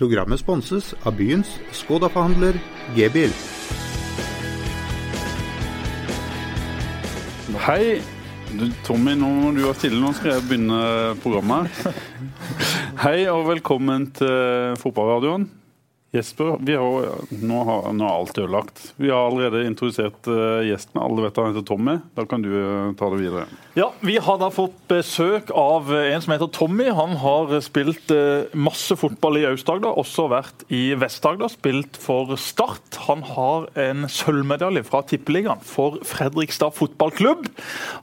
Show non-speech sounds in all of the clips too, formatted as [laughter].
Programmet sponses av byens Skoda-forhandler G-bil. Hei. Du, Tommy, nå må du være stille. Nå skal jeg begynne programmet. [laughs] Hei og velkommen til fotballradioen. Jesper, har, nå, har, nå er alt ødelagt. Vi har allerede introdusert uh, gjesten. Alle vet han heter Tommy. Da kan du uh, ta det videre. Ja, Vi har da fått besøk av uh, en som heter Tommy. Han har spilt masse fotball i Aust-Agder, også vært i Vest-Agder. Spilt for Start. Han har en sølvmedalje fra Tippeligaen for Fredrikstad fotballklubb.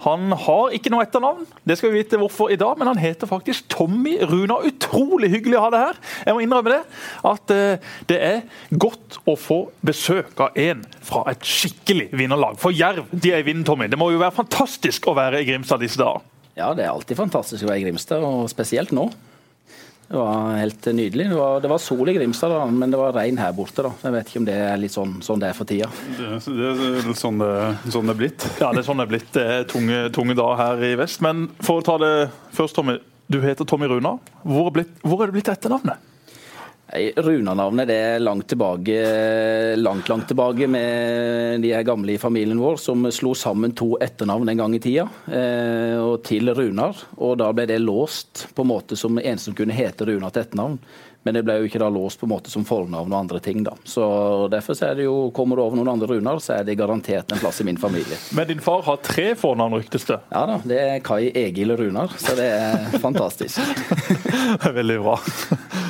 Han har ikke noe etternavn, det skal vi vite hvorfor i dag, men han heter faktisk Tommy Runa. Utrolig hyggelig å ha det her. Jeg må innrømme det. at det er godt å få besøk av en fra et skikkelig vinnerlag. For Jerv de er i vinden, Tommy. Det må jo være fantastisk å være i Grimstad disse dager? Ja, det er alltid fantastisk å være i Grimstad, og spesielt nå. Det var helt nydelig. Det var, det var sol i Grimstad, da, men det var regn her borte. da. Jeg vet ikke om det er litt sånn, sånn det er for tida. Det, det er sånn det, sånn det, er blitt? Ja, det er sånn det er blitt. Det er tunge, tunge dager her i vest. Men for å ta det først, Tommy. Du heter Tommy Runa. Hvor, er, blitt, hvor er det blitt etternavnet? Runa-navnet er langt tilbake, langt, langt tilbake med de gamle i familien vår som slo sammen to etternavn en gang i tida, eh, og til Runar. Og da ble det låst på en måte som en som kunne hete Runar til etternavn. Men det ble jo ikke da låst på en måte som fornavn og andre ting. da. Så Derfor så det jo, kommer du over noen andre Runar, så er det garantert en plass i min familie. Men din far har tre fornavn, ryktes det? Ja da, det er Kai Egil Runar, så det er fantastisk. [laughs] veldig bra.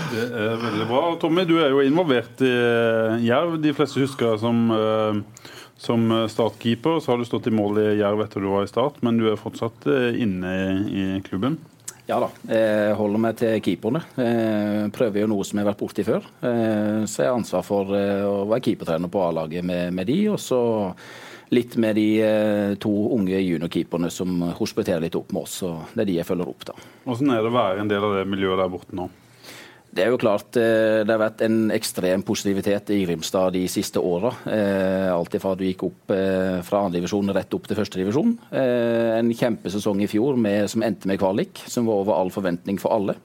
Det er veldig bra. Tommy, du er jo involvert i eh, Jerv. De fleste husker som, eh, som startkeeper. Så har du stått i mål i Jerv etter du var i Start, men du er fortsatt eh, inne i klubben? Ja da, jeg holder meg til keeperne. Jeg prøver jo noe som jeg har vært borti før. Så jeg har ansvar for å være keepertrener på A-laget med, med, de, og så litt med de to unge juniorkeeperne som hospiterer litt opp med oss. og Det er de jeg følger opp. da. Hvordan er det å være en del av det miljøet der borte nå? Det er jo klart eh, det har vært en ekstrem positivitet i Grimstad de siste åra. Eh, alt fra du gikk opp eh, fra andredivisjon rett opp til førstedivisjon. En kjempesesong i fjor med, som endte med kvalik, som var over all forventning for alle.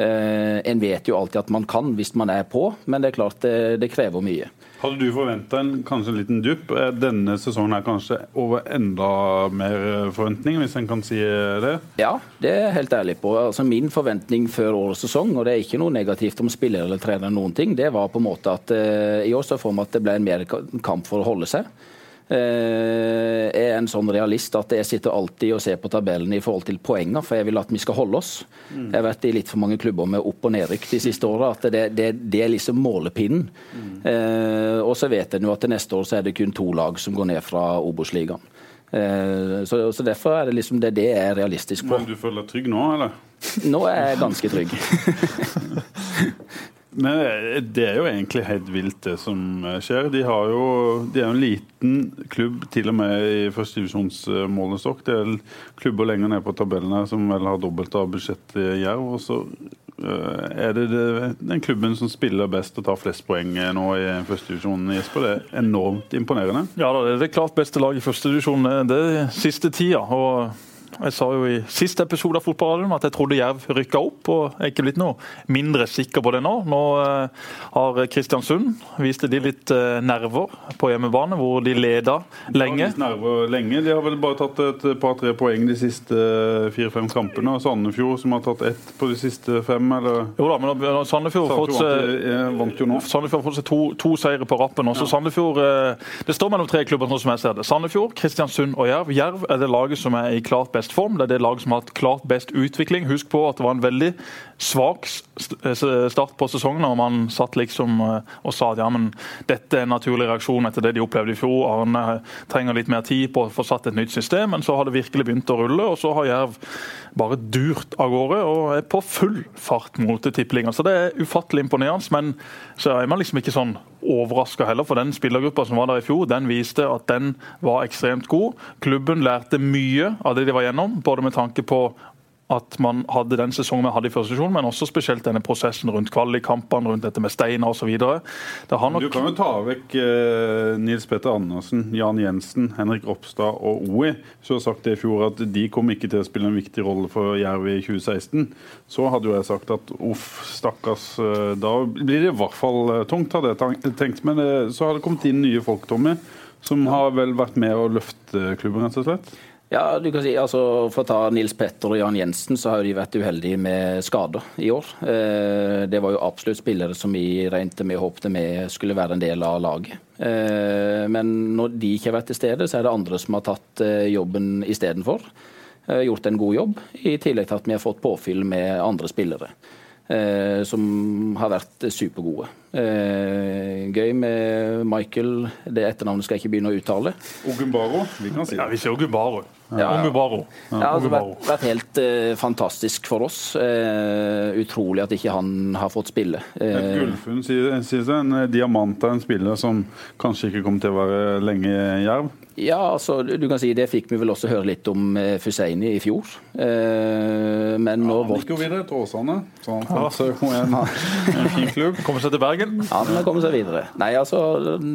En vet jo alltid at man kan hvis man er på, men det er klart det, det krever mye. Hadde du forventa en kanskje en liten dupp? Denne sesongen er kanskje over enda mer forventning, hvis en kan si det? Ja, det er jeg helt ærlig på. Altså Min forventning før årets sesong, og det er ikke noe negativt om spiller eller trener, noen ting, det var på en måte at uh, i år så får vi at det ble en mer kamp for å holde seg. Eh, er en sånn realist at jeg sitter alltid og ser på tabellen i forhold til poenger, for jeg vil at vi skal holde oss. Mm. Jeg har vært i litt for mange klubber med opp- og nedrykk de siste åra. At det, det, det, er liksom målepinnen. Mm. Eh, og så vet en jo at neste år så er det kun to lag som går ned fra Obos-ligaen. Eh, så, så, derfor er det liksom det, det er realistisk på. Men du føler deg trygg nå, eller? Nå er jeg ganske trygg. [laughs] Men eh, det er jo egentlig helt vilt, det som eh, skjer. De, jo, de er jo en liten klubb, til og med i førstedivisjonsmålestokk. Det er klubber lenger ned på tabellen her som vel har dobbelt av budsjettet i Jerv. Og så eh, er det, den klubben som spiller best og tar flest poeng nå i førstedivisjonen. Jesper, det er enormt imponerende. Ja, det er det klart beste laget i førstedivisjon det siste tida. og jeg sa jo i siste episode av Fotballradioen at jeg trodde Jerv rykka opp, og jeg er ikke blitt noe mindre sikker på det nå. Nå uh, har Kristiansund viste de litt uh, nerver på hjemmebane, hvor de leda lenge. De har nerver lenge. De har vel bare tatt et par-tre poeng de siste eh, fire-fem kampene. Sandefjord som har tatt ett på de siste fem, eller? Jo da, men Sandefjord har fått seg Sandefjord har fått seg to, to seire på rappen. Også. Ja. Sandefjord, Det står mellom tre klubber, sånn som jeg ser det. Sandefjord, Kristiansund og Jerv. Jerv er det laget som er i klart best form. Det er det laget som har hatt klart best utvikling. Husk på at det var en veldig svak start på sesongen. og Man satt liksom eh, og sa at ja, men dette er en naturlig reaksjon etter det de opplevde i fjor. Arne trenger litt mer tid på å få satt et nytt system, men så har det virkelig begynt å rulle. Og så har Jerv bare durt av gårde og er på full fart mot tippelinga. Så det er ufattelig imponerende. Men så er man liksom ikke sånn overraska heller, for den spillergruppa som var der i fjor, den viste at den var ekstremt god. Klubben lærte mye av det de var gjennom, både med tanke på at man hadde den sesongen vi hadde i første sesjon, men også spesielt denne prosessen rundt kvalikkampene, rundt dette med steiner osv. Nok... Du kan jo ta vekk eh, Nils Petter Andersen, Jan Jensen, Henrik Ropstad og OI. Så har sagt det i fjor at de kom ikke til å spille en viktig rolle for Jerv i 2016. Så hadde jo jeg sagt at uff, stakkars, eh, da blir det i hvert fall eh, tungt, hadde jeg tenkt. Men eh, så har det kommet inn nye folk, Tommy, som har vel vært med å løfte klubben, rett og slett? Ja, du kan si, altså For å ta Nils Petter og Jan Jensen, så har de vært uheldige med skader i år. Eh, det var jo absolutt spillere som vi regnet med og håpte med skulle være en del av laget. Eh, men når de ikke har vært til stede, så er det andre som har tatt eh, jobben istedenfor. Gjort en god jobb, i tillegg til at vi har fått påfyll med andre spillere. Eh, som har vært supergode. Eh, gøy med Michael. Det etternavnet skal jeg ikke begynne å uttale. Ogumbaro, vi kan si det. Ja, vi sier Ogumbaro. Ja, Ogumbaro. Ja, altså, vært, vært helt uh, fantastisk for oss. Uh, utrolig at ikke han har fått spille. Uh, Et gullfunn, sier det. En diamant av en spiller som kanskje ikke kommer til å være lenge i Jerv? Ja, altså, du kan si Det fikk vi vel også høre litt om eh, Fuseini i fjor. Eh, men nå ja, Han gikk jo videre til Åsane, så han fant seg en, [laughs] en fin klubb. Kommer seg til Bergen. Han kommer seg videre. Nei, altså,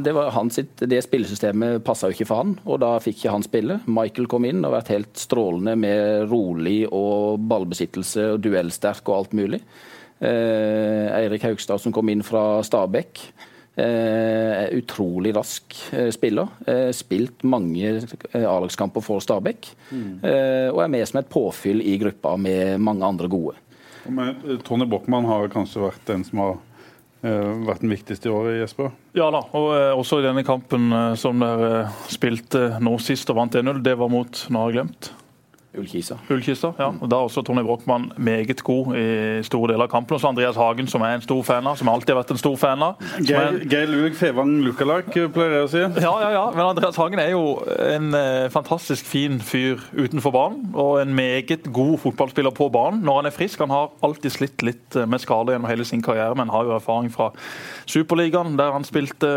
Det, var sitt, det spillesystemet passa jo ikke for han, og da fikk ikke han spille. Michael kom inn og vært helt strålende med rolig og ballbesittelse og duellsterk og alt mulig. Eh, Eirik Haugstad som kom inn fra Stabæk. Eh, utrolig rask eh, spiller. Eh, spilt mange A-lagskamper for Stabæk. Mm. Og er med som et påfyll i gruppa med mange andre gode. Tony Bochmann har kanskje vært den som har vært den viktigste i året, Jesper? Ja da, og også i denne kampen som dere spilte nå sist og vant 1-0, det var mot Nå har jeg glemt. Ullkisa. Ullkisa, ja. Og Da er også Tony Brochmann meget god i store deler av kampen. Og så Andreas Hagen, som er en stor fan av, som alltid har vært en stor fan av. Geir, Geir Lug Fevang Lukalak, pleier jeg å si. Ja, ja, ja. Men Andreas Hagen er jo en eh, fantastisk fin fyr utenfor banen. Og en meget god fotballspiller på banen når han er frisk. Han har alltid slitt litt eh, med skade gjennom hele sin karriere, men har jo erfaring fra Superligaen, der han spilte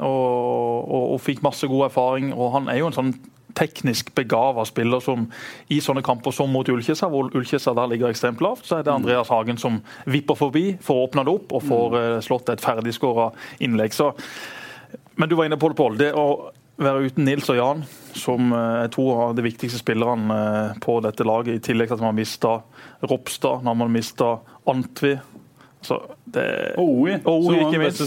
og, og, og fikk masse god erfaring. Og han er jo en sånn teknisk begava spiller som i sånne kamper som mot Ullkisa, hvor Ullkisa der ligger ekstremt lavt, så er det mm. Andreas Hagen som vipper forbi får åpna det opp og får uh, slått et ferdigskåra innlegg. Så, men du var inne på det, Pål. Det å være uten Nils og Jan, som eh, er to av de viktigste spillerne eh, på dette laget, i tillegg til at man mista Ropstad, når man mista Antvi så det, og OI, OI ikke, minst,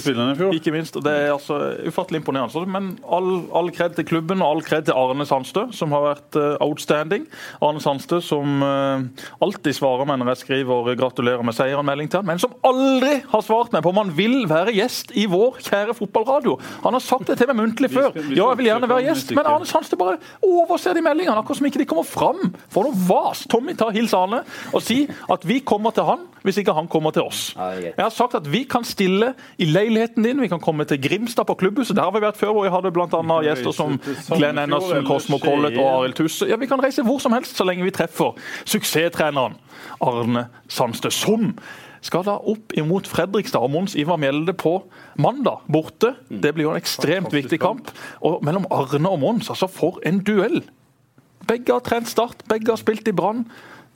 ikke minst. Det er altså ufattelig imponerende. Men all, all kred til klubben og all kred til Arne Sandstø, som har vært uh, outstanding. Arne Sandstø som uh, alltid svarer meg når jeg skriver 'gratulerer med seieren'-melding til han, men som aldri har svart meg på om han vil være gjest i vår kjære fotballradio. Han har sagt det til meg muntlig før. Ja, jeg vil gjerne være gjest, men Arne Sandstø bare overser de meldingene. Akkurat som ikke de kommer fram. For noe vas! Tommy, ta hils Arne og si at vi kommer til han hvis ikke han kommer til oss. Jeg har sagt at vi kan stille i leiligheten din. Vi kan komme til Grimstad på klubbhuset. Der har vi vært før, hvor jeg hadde bl.a. gjester som Glenn Endersen, Cosmo Collett og Arild Tusse. Ja, Vi kan reise hvor som helst så lenge vi treffer suksesstreneren Arne Sandstø, som skal da opp imot Fredrikstad og Mons Ivar Mjelde på mandag, borte. Det blir jo en ekstremt viktig kamp. Og mellom Arne og Mons, altså for en duell! Begge har trent Start, begge har spilt i Brann.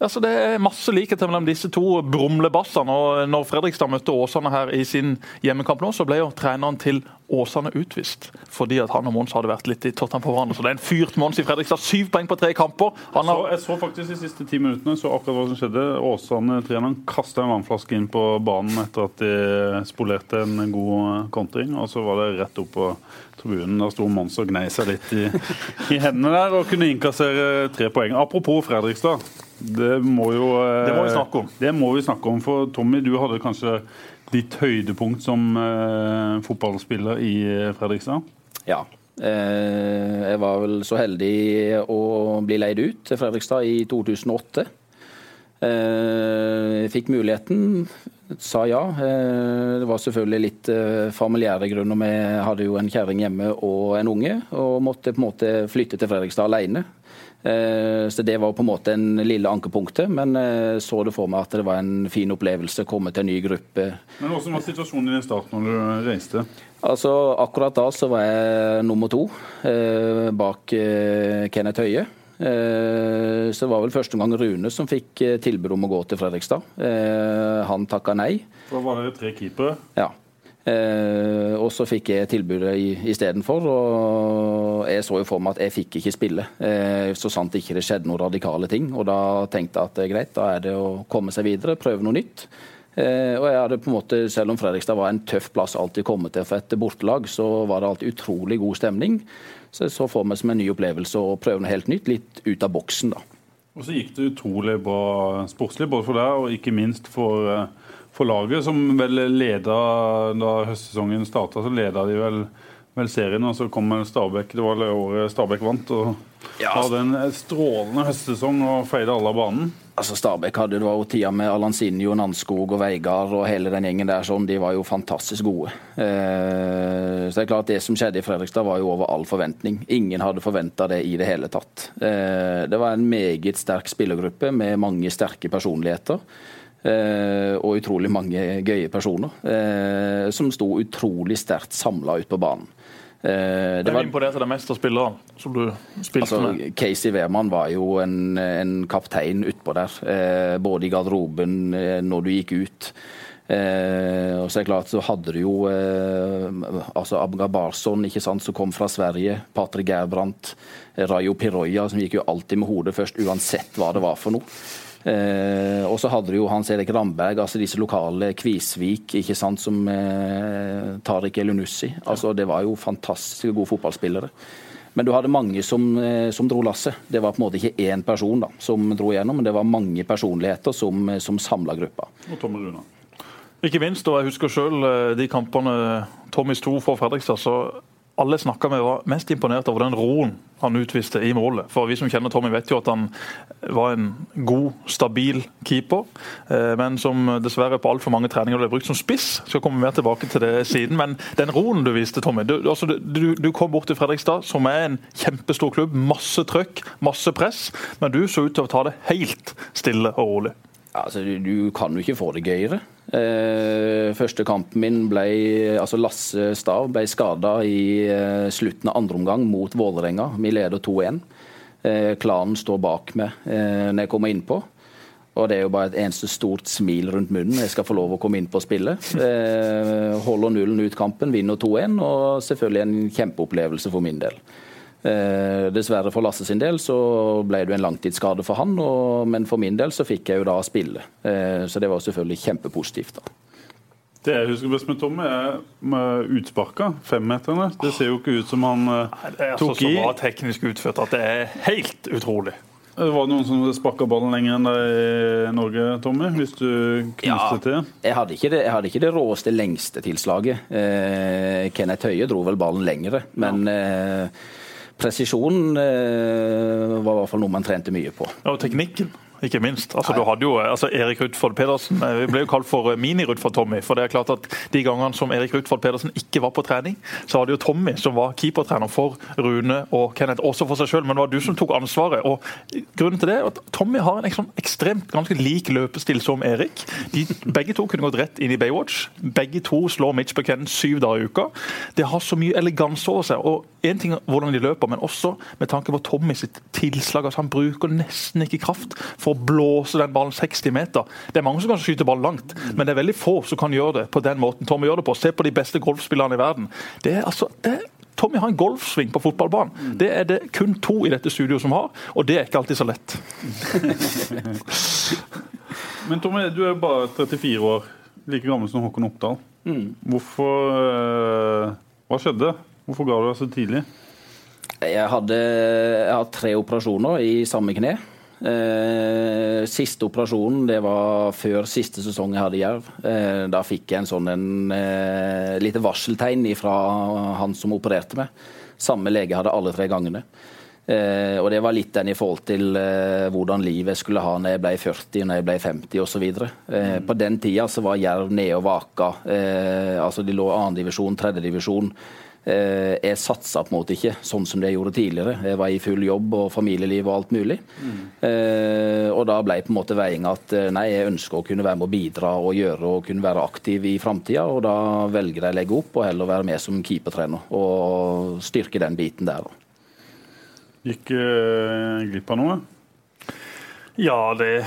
Altså, det er masse likheter mellom disse to brumlebassene. og Når Fredrikstad møtte Åsane her i sin hjemmekamp nå, så ble jo treneren til Åsane utvist. Fordi at han og Mons hadde vært litt i tottene på hverandre. Så det er en fyrt Mons i Fredrikstad. Syv poeng på tre kamper. Har... Så, jeg så faktisk de siste ti minuttene så akkurat hva som skjedde. Åsane-treneren kasta en vannflaske inn på banen etter at de spolerte en god kontring. Og så var det rett opp på tribunen. Da sto Mons og gnei seg litt i, i hendene der og kunne innkassere tre poeng. Apropos Fredrikstad. Det må jo eh, Det må vi snakke om. Det må vi snakke om, for Tommy, du hadde kanskje ditt høydepunkt som eh, fotballspiller i eh, Fredrikstad? Ja. Eh, jeg var vel så heldig å bli leid ut til Fredrikstad i 2008. Eh, fikk muligheten, sa ja. Eh, det var selvfølgelig litt familiære grunner. Vi hadde jo en kjerring hjemme og en unge, og måtte på en måte flytte til Fredrikstad alene. Eh, så Det var på en måte en lille ankepunktet, men eh, så det for meg at det var en fin opplevelse å komme til en ny gruppe. Men Hvordan var situasjonen din i starten når du reiste? Altså, Akkurat da så var jeg nummer to eh, bak Kenneth Høie. Så det var vel første gang Rune som fikk tilbud om å gå til Fredrikstad. Han takka nei. Da var det tre keepere? Ja. Eh, og så fikk jeg tilbudet istedenfor. Og jeg så jo for meg at jeg fikk ikke spille, eh, så sant ikke det skjedde noen radikale ting. Og da tenkte jeg at det er greit, da er det å komme seg videre, prøve noe nytt. Eh, og jeg hadde på en måte, Selv om Fredrikstad var en tøff plass alltid kommet til for et bortelag, så var det alltid utrolig god stemning. Så jeg så for meg som en ny opplevelse å prøve noe helt nytt, litt ut av boksen. da. Og så gikk det utrolig bra sportslig, både for deg og ikke minst for for laget, som vel leda da høstsesongen starta, så leda de vel, vel, serien. Og så kom Stabæk, det var det året Stabæk vant. og ja. Hadde en strålende høstsesong og feide alle av banen. Altså Stabæk hadde det var jo tida med Alansinio, Nanskog og Veigard og hele den gjengen der. sånn, De var jo fantastisk gode. Eh, så det er klart det som skjedde i Fredrikstad var jo over all forventning. Ingen hadde forventa det i det hele tatt. Eh, det var en meget sterk spillergruppe med mange sterke personligheter. Eh, og utrolig mange gøye personer eh, som sto utrolig sterkt samla ute på banen. Eh, det var imponert deg mest av spillere som du spilte altså, med? Casey Wehrmann var jo en, en kaptein utpå der. både i garderoben, når du gikk ut. Eh, og så er det klart så hadde du jo eh, altså Abga Barson ikke sant, som kom fra Sverige. Patrick Gerbrandt. Rayo Piroya som gikk jo alltid med hodet først, uansett hva det var for noe. Eh, og så hadde du jo Hans Erik Ramberg, altså disse lokale Kvisvik, ikke sant, som eh, Tariq Elunussi. Altså, det var jo fantastiske gode fotballspillere. Men du hadde mange som, eh, som dro lasset. Det var på en måte ikke én person da, som dro gjennom, men det var mange personligheter som, eh, som samla gruppa. Og Tommy Runa. Ikke minst, og jeg husker selv eh, de kampene Tommy sto for Fredrikstad, så alle snakka med, var mest imponert over den roen han utviste i målet. For Vi som kjenner Tommy, vet jo at han var en god, stabil keeper. Eh, men som dessverre på altfor mange treninger ble brukt som spiss. Skal komme mer tilbake til det siden. Men den roen du viste, Tommy. Du, altså, du, du kom bort til Fredrikstad, som er en kjempestor klubb. Masse trøkk, masse press. Men du så ut til å ta det helt stille og rolig. Altså, du, kan jo ikke få det gøyere. Eh, første kampen min ble altså Lasse Stav ble skada i eh, slutten av andre omgang mot Vålerenga. Vi leder 2-1. Eh, klanen står bak meg eh, når jeg kommer innpå. Og det er jo bare et eneste stort smil rundt munnen. Jeg skal få lov å komme inn på å spille. Eh, holder nullen ut kampen, vinner 2-1, og selvfølgelig en kjempeopplevelse for min del. Eh, dessverre for Lasse sin del så ble det en langtidsskade for han, og, men for min del så fikk jeg jo da spille. Eh, så det var selvfølgelig kjempepositivt. da. Det jeg husker best med Tom, er med utsparka, femmeterne. Det ser jo ikke ut som han uh, det er tok så i. bra teknisk utført at det er helt utrolig. Det var noen som sparka ballen lenger enn deg i Norge, Tommy? Hvis du knuste ja, til? Jeg hadde, ikke det, jeg hadde ikke det råeste, lengste tilslaget. Eh, Kenneth Høie dro vel ballen lengre, men ja. eh, presisjonen eh, var i hvert fall noe man trente mye på. Og teknikken ikke minst. Altså, du hadde jo altså, Erik Rutford Pedersen eh, vi ble jo kalt for eh, mini-Rutford Tommy. for det er klart at De gangene som Erik Rutford Pedersen ikke var på trening, så var det jo Tommy som var keepertrener for Rune og Kenneth, også for seg selv. Men det var du som tok ansvaret. og Grunnen til det er at Tommy har en sånn ekstremt ganske lik løpestil som Erik. De, begge to kunne gått rett inn i Baywatch. Begge to slår Mitch Buchanan syv dager i uka. Det har så mye eleganse over seg. og en ting hvordan de løper, men også med tanke på Tommy sitt tilslag. altså Han bruker nesten ikke kraft for å blåse den ballen 60 meter. Det er mange som kan skyte ball langt, men det er veldig få som kan gjøre det på den måten Tommy gjør det på. Se på de beste golfspillerne i verden. Det er altså, det er Tommy har en golfsving på fotballbanen. Det er det kun to i dette studioet som har, og det er ikke alltid så lett. [laughs] Men Tommy, du er bare 34 år, like gammel som Håkon Oppdal. Mm. Hvorfor uh, Hva skjedde? Hvorfor ga du deg så tidlig? Jeg hadde, jeg hadde tre operasjoner i samme kne. Eh, siste operasjonen det var før siste sesong jeg hadde Jerv. Eh, da fikk jeg en sånn en, eh, lite varseltegn fra han som opererte meg. Samme lege hadde alle tre gangene. Eh, og det var litt den i forhold til eh, hvordan livet skulle ha når jeg ble 40, når jeg ble 50 osv. Eh, mm. På den tida så var Jerv nede og vaka. Eh, altså De lå annendivisjon, tredjedivisjon. Eh, jeg satsa på en måte ikke sånn som jeg gjorde tidligere. Jeg var i full jobb og familieliv og alt mulig. Mm. og da ble på en måte veiinga at eh, nei, jeg ønsker å kunne være med å bidra og gjøre og kunne være aktiv i framtida. Og da velger jeg å legge opp og heller være med som keepertrener og styrke den biten der. Gikk uh, glipp av noe? Ja, det,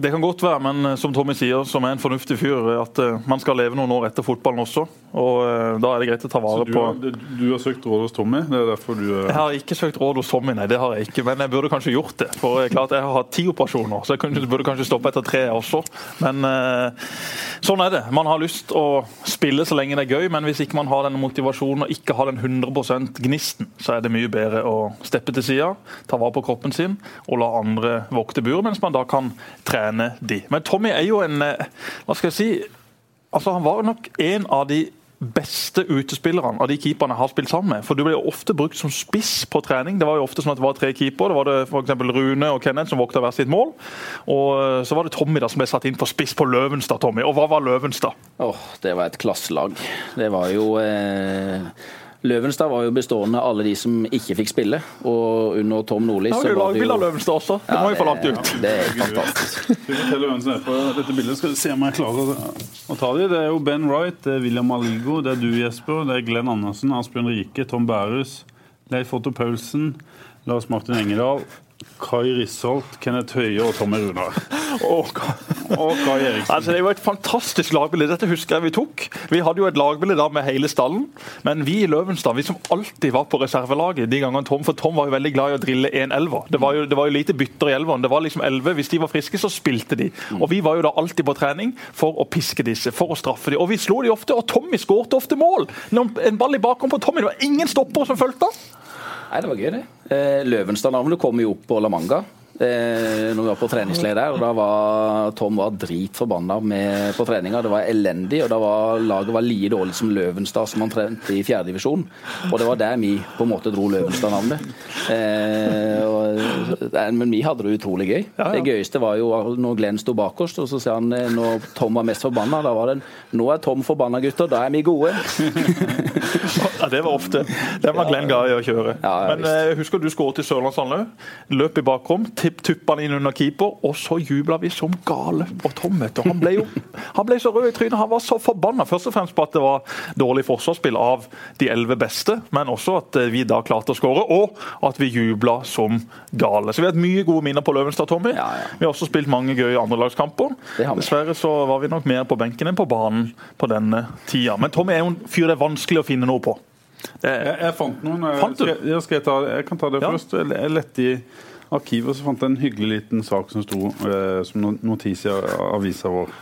det, kan godt være, men som Tommy sier, som er en fornuftig fyr, at uh, man skal leve noen år etter fotballen også. Og da er det greit å ta vare du på har, du har søkt råd hos Tommy? Det er derfor du. Jeg har ikke søkt råd hos Tommy, nei. Det har jeg ikke. Men jeg burde kanskje gjort det. For jeg, klart, jeg har hatt ti operasjoner, så jeg burde kanskje stoppe etter tre også. Men sånn er det. Man har lyst å spille så lenge det er gøy, men hvis ikke man har den motivasjonen og ikke har den 100% gnisten, så er det mye bedre å steppe til sida, ta vare på kroppen sin og la andre vokte til bur, mens man da kan trene de. Men Tommy er jo en eh, Hva skal jeg si altså Han var nok en av de beste utespillerne av de keeperne jeg har spilt sammen med. For Du ble jo ofte brukt som spiss på trening. Det var jo ofte sånn at det var tre keepere. Det var det f.eks. Rune og Kenneth som vokta hver sitt mål. Og eh, så var det Tommy da som ble satt inn på spiss på Løvenstad. Tommy. Og hva var Løvenstad? Oh, det var et klasselag. Det var jo eh Løvenstad var jo bestående av alle de som ikke fikk spille. Og under Tom Nordli så var vi jo av Løvenstad også. Det ja, må vi få lagt ut. Det er fantastisk. [laughs] dette bildet skal se om jeg klarer å ta dem. Det er jo Ben Wright, det er William Aligo, det er du, Jesper, det er Glenn Andersen, Asbjørn Rike, Tom Bærus, Leif Otto Paulsen, Lars Martin Engedal, Kai Risholt, Kenneth Høie og Tommy Runar. [laughs] Og, og Kai Eriksen. Altså, det er jo et fantastisk lagbilde. Dette husker jeg vi tok. Vi hadde jo et lagbilde da med hele stallen. Men vi i Løvenstad vi som alltid var på reservelaget de gangene Tom For Tom var jo veldig glad i å drille en elver. Det var jo, det var jo lite bytter i elveren. Det var liksom elleve. Hvis de var friske, så spilte de. Og vi var jo da alltid på trening for å piske disse, for å straffe dem. Og vi slo de ofte, og Tommy skårte ofte mål. En ball i bakhånd på Tommy. Det var ingen stopper som fulgte han. Nei, Det var gøy, det. Eh, Løvenstad-navnet kom jo opp på La Manga eh, når vi var på treningsleir der. og da var Tom var dritforbanna på treninga. Det var elendig. og da var Laget var like dårlig som Løvenstad, som han trente i fjerdedivisjon. Og det var der vi på en måte dro Løvenstad-navnet. Eh, men vi hadde det utrolig gøy. Ja, ja. Det gøyeste var jo når Glenn sto oss, og så sa han eh, når Tom var mest forbanna, da var det 'Nå er Tom forbanna, gutter. Da er vi gode'. [laughs] det var ofte. Den var Glenn i å kjøre. men eh, husker du skåret i Sørlandshallen Løp i bakrom. tuppa den inn under keeper, og så jubla vi som gale. Og Tom vet du, han ble jo [laughs] han ble så rød i trynet. Han var så forbanna. Først og fremst på at det var dårlig forsvarsspill av de elleve beste, men også at eh, vi da klarte å skåre, og at vi jubla som gale. Så vi har hatt mye gode minner på Løvenstad, Tommy. Ja, ja. Vi har også spilt mange gøye andrelagskamper. Dessverre så var vi nok mer på benken enn på banen på denne tida. Men Tommy er jo en fyr det er vanskelig å finne noe på. Jeg, jeg, fant noen. Fant jeg, jeg, jeg, ta, jeg, kan ta det ja. først. Jeg lette i arkivet så fant jeg en hyggelig liten sak som sto eh, som notis i avisa vår.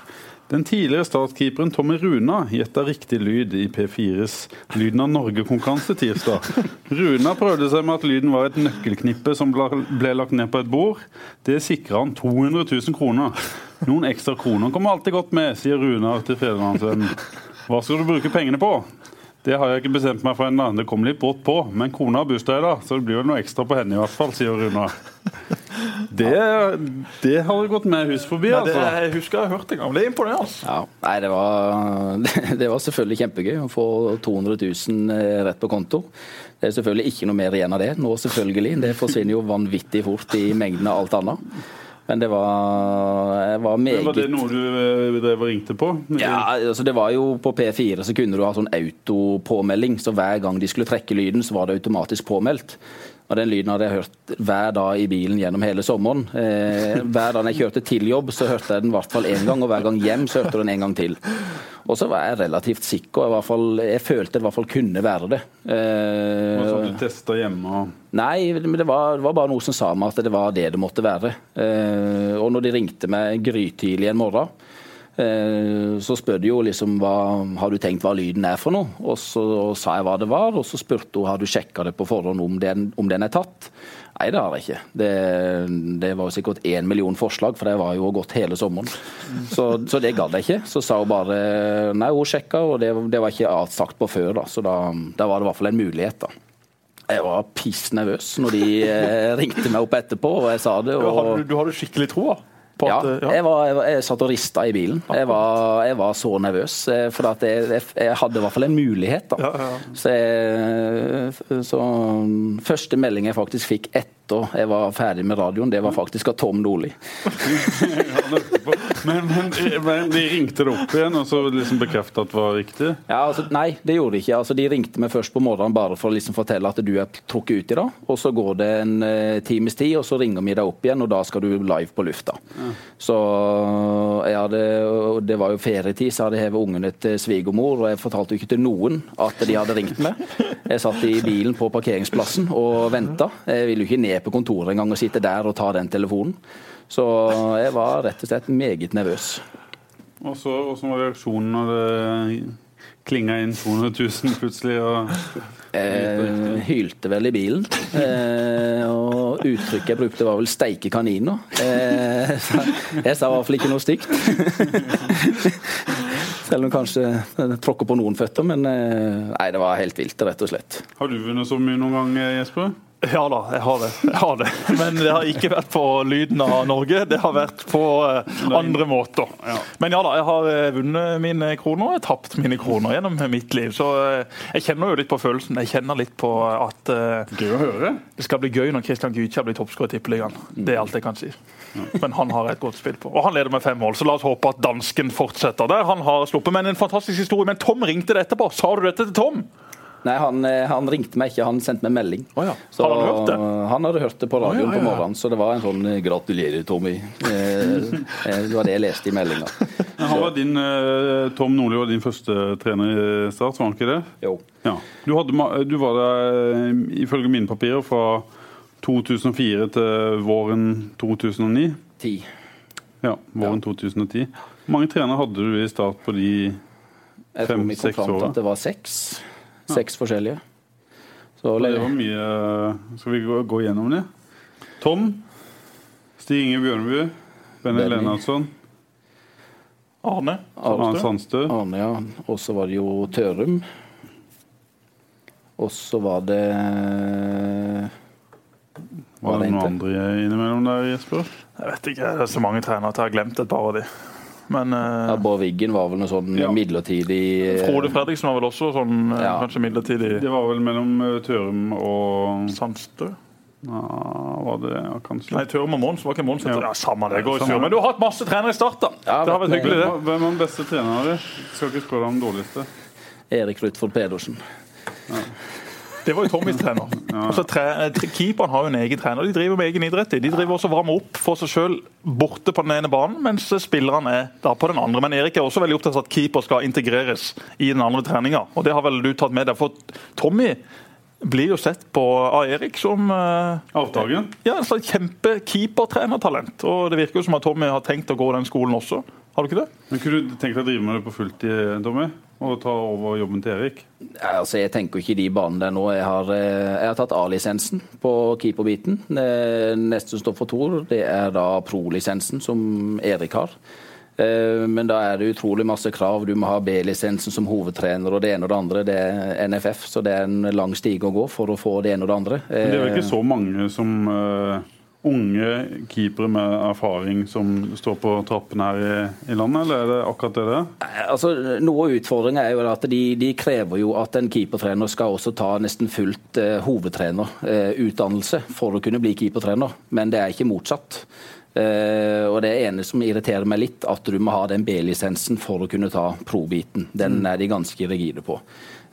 Den tidligere statskeeperen Tommy Runa gjetta riktig lyd i P4s Lyden av Norge-konkurranse tirsdag. Runa prøvde seg med at lyden var et nøkkelknippe som ble lagt ned på et bord. Det sikra han 200 000 kroner. Noen ekstra kroner kommer alltid godt med, sier Runa til Fedrelandsvennen. Hva skal du bruke pengene på? Det har jeg ikke bestemt meg for ennå. Det kommer litt brått på. Men kona har bursdag i dag, så det blir vel noe ekstra på henne i hvert fall, sier Runa. Det, det har gått med hus forbi, altså. Det, jeg husker jeg har hørt det en gang. Det er imponerende. Ja, nei, det var, [laughs] det var selvfølgelig kjempegøy å få 200 000 eh, rett på konto. Det er selvfølgelig ikke noe mer igjen av det nå, selvfølgelig. Det forsvinner jo vanvittig fort i mengden av alt annet. Men det var, var meget Var det noe du eh, drev og ringte på? Ja, altså det var jo På P4 så kunne du ha sånn autopåmelding, så hver gang de skulle trekke lyden, så var det automatisk påmeldt. Og Den lyden hadde jeg hørt hver dag i bilen gjennom hele sommeren. Eh, hver dag jeg kjørte til jobb, så hørte jeg den i hvert fall én gang, og hver gang hjem så hørte jeg den en gang til. Og så var jeg relativt sikker. Jeg, fall, jeg følte det i hvert fall kunne være det. Eh, det sånn du testa hjemme? Nei, men det var, det var, bare noe som sa meg at det var det det måtte være. Eh, og når de ringte meg grytidlig en morgen Eh, så spør de jo liksom hva har du tenkt hva lyden er for noe, og så sa jeg hva det var. Og så spurte hun har du sjekka det på forhånd om den, om den er tatt. Nei, det har jeg ikke. Det, det var sikkert én million forslag, for det var jo gått hele sommeren. Så, så det gadd jeg ikke. Så sa hun bare nei, hun sjekka, og det, det var ikke sagt på før, da. Så da, da var det i hvert fall en mulighet, da. Jeg var piss nervøs når de eh, ringte meg opp etterpå og jeg sa det. Og... Du, du hadde skikkelig troa? Ja, at, ja. Jeg, var, jeg, jeg, satt og rista i bilen. Jeg var, jeg var så nervøs. Eh, for at jeg, hadde i hvert fall en mulighet. Da. Ja, så, så, første melding jeg faktisk fikk etter etter jeg var ferdig med radioen, det var faktisk av Tom Nordli. [laughs] men, men, men, de ringte det opp igjen og så liksom bekrefta at det var riktig? Ja, altså, nei, det gjorde de ikke. Altså, de ringte meg først på morgenen bare for å liksom fortelle at du er trukket ut i dag. Og så går det en uh, times tid, og så ringer vi deg opp igjen, og da skal du live på lufta. Ja. Så jeg hadde, det var jo ferietid, så hadde jeg hevet ungene til svigermor, og jeg fortalte jo ikke til noen at de hadde ringt meg. Jeg satt i bilen på parkeringsplassen og venta. Jeg ville jo ikke ned på kontoret en gang og sitte der og ta den telefonen. Så jeg var rett og slett meget nervøs. Og så, Hvordan var reaksjonen når det klinga inn 200 000 plutselig? og Eh, hylte vel i bilen. Eh, og uttrykket jeg brukte var vel 'steike kaniner'. Eh, jeg sa i hvert fall ikke noe stygt. Selv om kanskje tråkker på noen føtter, men eh, nei, det var helt vilt, rett og slett. Har du vunnet så mye noen gang, Jesper? Ja da, jeg har det. Jeg har det. [laughs] Men det har ikke vært på lyden av Norge, det har vært på uh, andre måter. Men ja da, jeg har uh, vunnet mine kroner og jeg har tapt mine kroner gjennom mitt liv. Så uh, jeg kjenner jo litt på følelsen. Jeg kjenner litt på at Gøy å høre. det skal bli gøy når Christian Gytja blir toppskårer i Tippeligaen. Det er alt jeg kan si. Men han har et godt spill på. Og han leder med fem mål, så la oss håpe at dansken fortsetter der. Han har sluppet. Men en fantastisk historie. Men Tom ringte det etterpå. Sa du dette til Tom? Nei, han, eh, han, ringte meg ikke, han sendte meg melding. Oh, ja. Så, han hadde hørt det? Han hadde hørt det på radioen oh, ja, ja, på morgenen, så det var en sånn eh, 'gratulerer, Tommy'. Eh, [laughs] det var det jeg leste i meldinga. Tom Nordli var din første trener i Start, var han ikke det? Jo. Du, hadde, du, var der ifølge mine papirer fra 2004 til våren 2009? 10. Ja, våren 2010. Hvor mange trenere hadde du i Start på de fem-seks årene? Jeg tror vi kom fram til at det var seks. Seks forskjellige. Så, det var mye Skal vi gå, gå gjennom det? Tom. Stig Inge Bjørneby. Benny Lennartson. Arne. Arne Sandstø. Arne, ja. Og så var det jo Tørum. Og så var det Var det noen andre innimellom der, Jesper? Jeg vet ikke. Det er så mange trenere at jeg har glemt et par av de. Men, uh, ja, Bård Wiggen var vel noe sånn ja. midlertidig uh, Frode Fredriksen var vel også sånn uh, ja. kanskje midlertidig Det var vel mellom Tørum og Sandstø? Ja, var det ja, kanskje Nei, Tørum og Mons var ikke Mons. Ja. ja, samme det. går samme. Men du har hatt masse trenere i start, da. Ja, det har vært hyggelig, det. Hvem er den beste treneren? Skal ikke spørre om dårligste. Erik Ruthvold Pedersen. Det var jo Tommys trener. Altså, tre, keeperen har jo en egen trener. De driver med egen idrett. De driver også varmer opp for seg sjøl borte på den ene banen, mens spillerne er da på den andre. Men Erik er også veldig opptatt av at keeper skal integreres i den andre treninga. Og det har vel du tatt med deg. For Tommy blir jo sett på av Erik som uh, Avtagen? Ja, altså slags kjempekeepertrenertalent. Og det virker jo som at Tommy har tenkt å gå den skolen også. Har du ikke det? Men Kunne du tenkt deg å drive med det på fulltid, Tommy? Og ta over jobben til Erik? Ja, altså, jeg tenker ikke de banene der nå. Jeg har, eh, jeg har tatt A-lisensen på keeperbiten. Neste som står for Tor, det er da pro-lisensen, som Erik har. Eh, men da er det utrolig masse krav. Du må ha B-lisensen som hovedtrener og det ene og det andre. Det er NFF, så det er en lang stige å gå for å få det ene og det andre. Men det er vel ikke så mange som unge keepere med erfaring som står på trappene her i, i, landet, eller er det akkurat det det er? Altså, noe av utfordringa er jo at de, de, krever jo at en keepertrener skal også ta nesten fullt eh, hovedtrenerutdannelse eh, for å kunne bli keepertrener, men det er ikke motsatt. Eh, og Det ene som irriterer meg litt, at du må ha den B-lisensen for å kunne ta pro-biten. Den mm. er de ganske rigide på.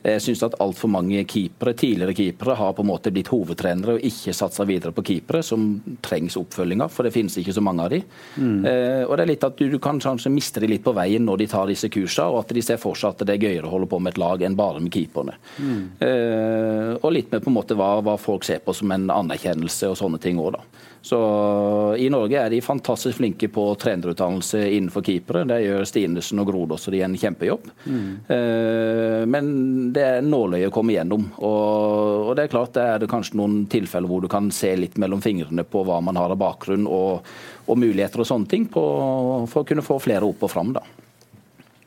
Jeg syns at altfor mange keepere, tidligere keepere har på en måte blitt hovedtrenere og ikke satsa videre på keepere, som trengs oppfølging av, for det finnes ikke så mange av de. Mm. Eh, og det er litt at du, du kan kanskje miste de litt på veien når de tar disse kursene, og at de ser for seg at det er gøyere å holde på med et lag enn bare med keeperne. Mm. Eh, og litt med på en måte hva, hva, folk ser på som en anerkjennelse og sånne ting òg, da. Så I Norge er de fantastisk flinke på trenerutdannelse innenfor keepere. Det gjør Stinesen og Grodås, og de en kjempejobb. Mm. Eh, men det er nåløyet å komme gjennom. Og, og, det er klart det er det kanskje noen tilfeller hvor du kan se litt mellom fingrene på hva man har av bakgrunn og, og muligheter og sånne ting, på, for å kunne få flere opp og fram. da.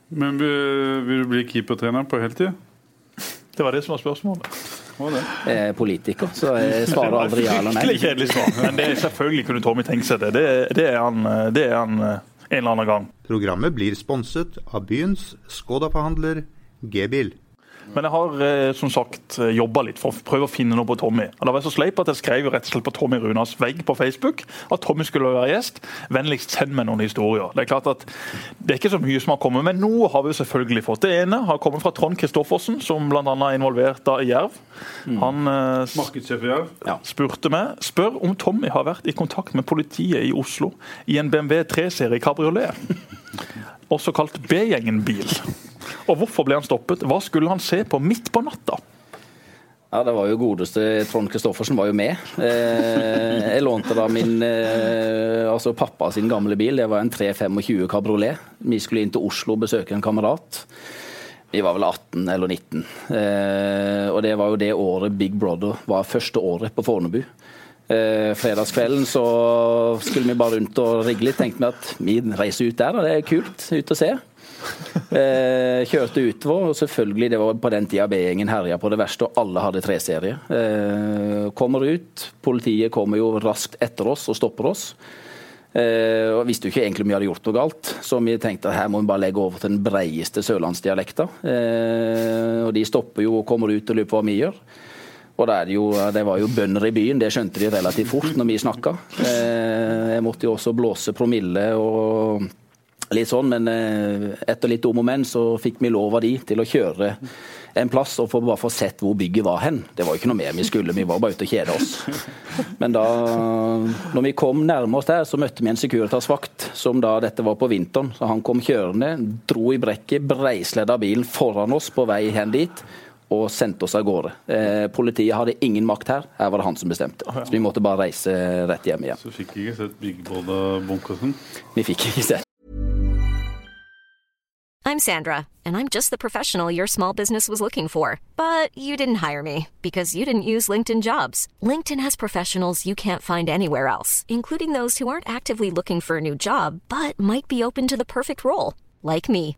Men vil, vil du bli keepertrener på heltid? Det var det som var spørsmålet. Er politiker, så jeg [laughs] svarer aldri ja eller nei. Skikkelig kjedelig svar, men det er selvfølgelig kunne Tommy tenke seg det. Det, det, er han, det er han eh, en eller annen gang. Programmet blir sponset av byens Skoda-forhandler G-bil. Men jeg har eh, som sagt eh, jobba litt for å prøve å finne noe på Tommy. Og da var så sleip at jeg skrev rett og slett på Tommy Runas vegg på Facebook at Tommy skulle være gjest. Vennligst send meg noen historier. Det er klart at det er ikke så mye som har kommet, men noe har vi selvfølgelig fått. Det ene har kommet fra Trond Kristoffersen, som bl.a. er involvert da i Jerv. Mm. Han Markedssjef i Jerv. Ja. spurte meg spør om Tommy har vært i kontakt med politiet i Oslo i en BMW 3-serie kabriolet. [laughs] Også kalt B-gjengen-bil. Og hvorfor ble han stoppet? Hva skulle han se på midt på natta? Ja, det var jo godeste Trond Kristoffersen var jo med. Eh, jeg lånte da min eh, altså pappa sin gamle bil. Det var en 325 kabriolet. Vi skulle inn til Oslo og besøke en kamerat. Vi var vel 18 eller 19. Eh, og det var jo det året Big Brother var første året på Fornebu. Eh, fredagskvelden så skulle vi bare rundt og rigge litt. Tenkte vi at vi reiser ut der, og det er kult. Ut og se. Eh, kjørte utover, og selvfølgelig det var på den tida B-gjengen herja på det verste, og alle hadde treserie. Eh, kommer ut, politiet kommer jo raskt etter oss og stopper oss. Eh, og Visste jo ikke egentlig om vi hadde gjort noe galt, så vi tenkte at her må vi bare legge over til den breieste sørlandsdialekta. Eh, og de stopper jo og kommer ut og lurer på hva vi gjør. Og det, jo, det, var jo bønder i byen, det skjønte de relativt fort når vi snakka. Eh, jeg måtte jo også blåse promille og litt sånn, men eh, etter litt om og men så fikk vi lov av de til å kjøre en plass og få bare få sett hvor bygget var hen. Det var jo ikke noe mer vi skulle, vi var bare ute og kjede oss. Men da når vi kom nærme oss der, så møtte vi en Securitas-vakt som da dette var på vinteren. Så han kom kjørende, dro i brekket, breisledda bilen foran oss på vei hen dit og sendte oss av gårde. Eh, politiet hadde ingen makt her, her var det han som bestemte. Så vi måtte bare reise rett hjem igjen. Så fikk ikke sett Big Brother-bunkersen? Vi fikk ikke sett. I'm Sandra, and I'm just the professional your small business was looking for. But you didn't hire me because you didn't use LinkedIn jobs. LinkedIn has professionals you can't find anywhere else, including those who aren't actively looking for a new job but might be open to the perfect role, like me.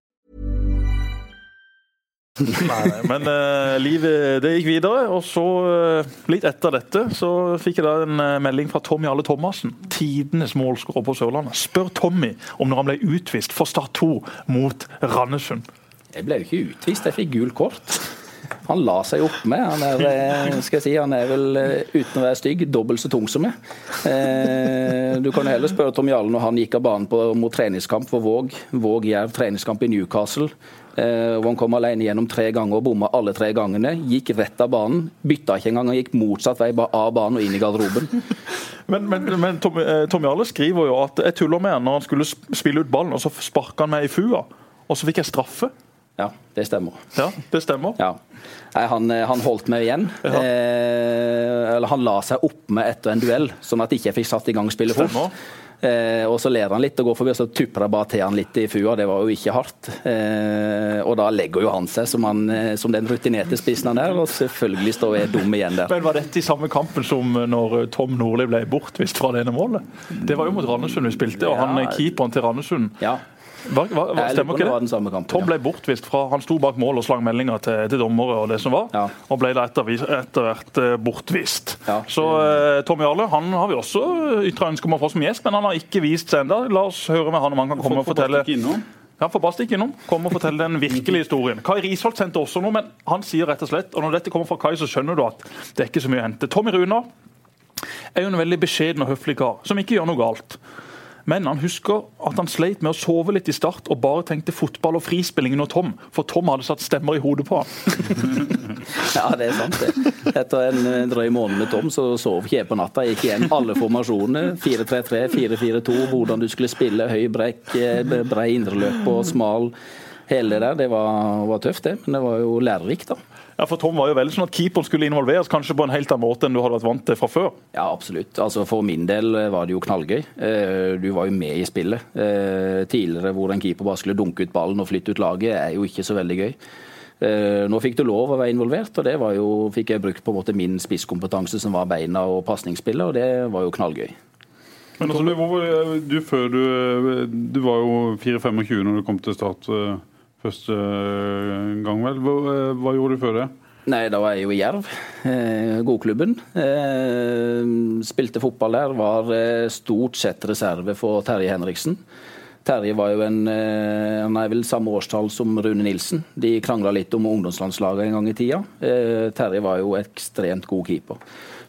Nei, men uh, livet det gikk videre, og så uh, litt etter dette så fikk jeg da en uh, melding fra Tommy Alle Thomassen, tidenes målskårer på Sørlandet. Spør Tommy om når han ble utvist for Start 2 mot Randesund. Jeg ble jo ikke utvist, jeg fikk gult kort. Han la seg opp med. Han er, skal jeg si, han er vel, uten å være stygg, dobbelt så tung som meg. Du kan heller spørre Tom Jarle når han gikk av banen på, mot treningskamp for Våg. Våg Jerv treningskamp i Newcastle. Eh, hvor han kom alene gjennom tre ganger og bomma alle tre gangene. Gikk rett av banen. Bytta ikke engang, han gikk motsatt vei, bare av banen og inn i garderoben. [laughs] Men, men, men Tommy, eh, Tom, skriver jo at jeg tuller med han når han skulle spille ut ballen, og så sparka han meg i fua. Og så fikk jeg straffe. Ja, det stemmer. Ja, det stemmer. Ja. Nei, han, eh, han, holdt meg igjen. Ja. Eh, eller han la seg opp med etter en duell, sånn at jeg ikke fikk satt i gang spillet fort. Eh, og så ler han litt og går forbi, og så tupper jeg bare til han litt i fua. Det var jo ikke hardt. Eh, og da legger jo han seg som, han, eh, som den rutinerte spissen han er, og selvfølgelig står jeg dum igjen der. Men Var dette i samme kampen som når Tom Nordli ble bortvist fra det ene målet? Det var jo mot Randesund vi spilte, og han keeperen til Randesund ja. Hva, var, var, stemmer ikke det? Kampen, Tom ble bortvist fra Han sto bak mål og slang meldinger til, til dommere og det som var, ja. og ble da etter, etter hvert uh, bortvist. Ja. Så eh, Tom Jarle han har vi også ytra ønske om å få som gjest, men han har ikke vist seg ennå. La oss høre med han om han kan komme og fortelle ja, for stikk innom. Kom og fortell den virkelige historien. Kai Risholt sendte også noe, men han sier rett og slett, og når dette kommer fra Kai, så skjønner du at det er ikke så mye å hente. Tommy Runa er jo en veldig beskjeden og høflig kar, som ikke gjør noe galt. Men han husker at han sleit med å sove litt i start og bare tenkte fotball og frispillingen og Tom, for Tom hadde satt stemmer i hodet på han. [laughs] ja, det er sant det. Etter en drøy måned med Tom så sov ikke jeg på natta. Jeg gikk igjen alle formasjonene. 4-3-3, 4-4-2, hvordan du skulle spille. Høy brekk, eh, brei indreløp og smal. Hele det der. Det var, var tøft, det. Men det var jo lærerikt, da. Ja, for Tom var jo veldig sånn at Keeperen skulle involveres kanskje på en helt annen måte enn du hadde vært vant til fra før? Ja, absolutt. Altså For min del var det jo knallgøy. Eh, du var jo med i spillet. Eh, tidligere hvor en keeper bare skulle dunke ut ballen og flytte ut laget, er jo ikke så veldig gøy. Eh, nå fikk du lov å være involvert, og det var jo, fikk jeg brukt på en måte min spisskompetanse som var beina og pasningsspillet, og det var jo knallgøy. Men altså, du, du, før du, du var jo 4-25 når du kom til Start første gang, vel. Hva, hva gjorde du før det? Nei, da var jeg jo i Jerv, eh, godklubben. Eh, spilte fotball der. Var eh, stort sett reserve for Terje Henriksen. Terje var jo en, eh, han er vel samme årstall som Rune Nilsen. De krangla litt om ungdomslandslaget en gang i tida. Eh, Terje var jo ekstremt god keeper.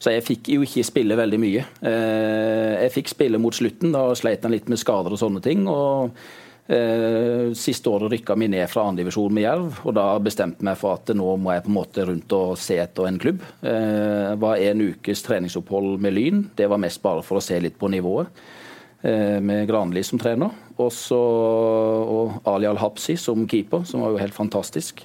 Så jeg fikk jo ikke spille veldig mye. Eh, jeg fikk spille mot slutten, da sleit han litt med skader og sånne ting. og Eh, siste året rykka vi ned fra andredivisjon med Jerv, og da bestemte meg for at nå må jeg på en måte rundt og se etter en klubb. Det eh, var en ukes treningsopphold med Lyn. Det var mest bare for å se litt på nivået. Eh, med Granli som trener, Også, og Ali Al-Habsi som keeper, som var jo helt fantastisk.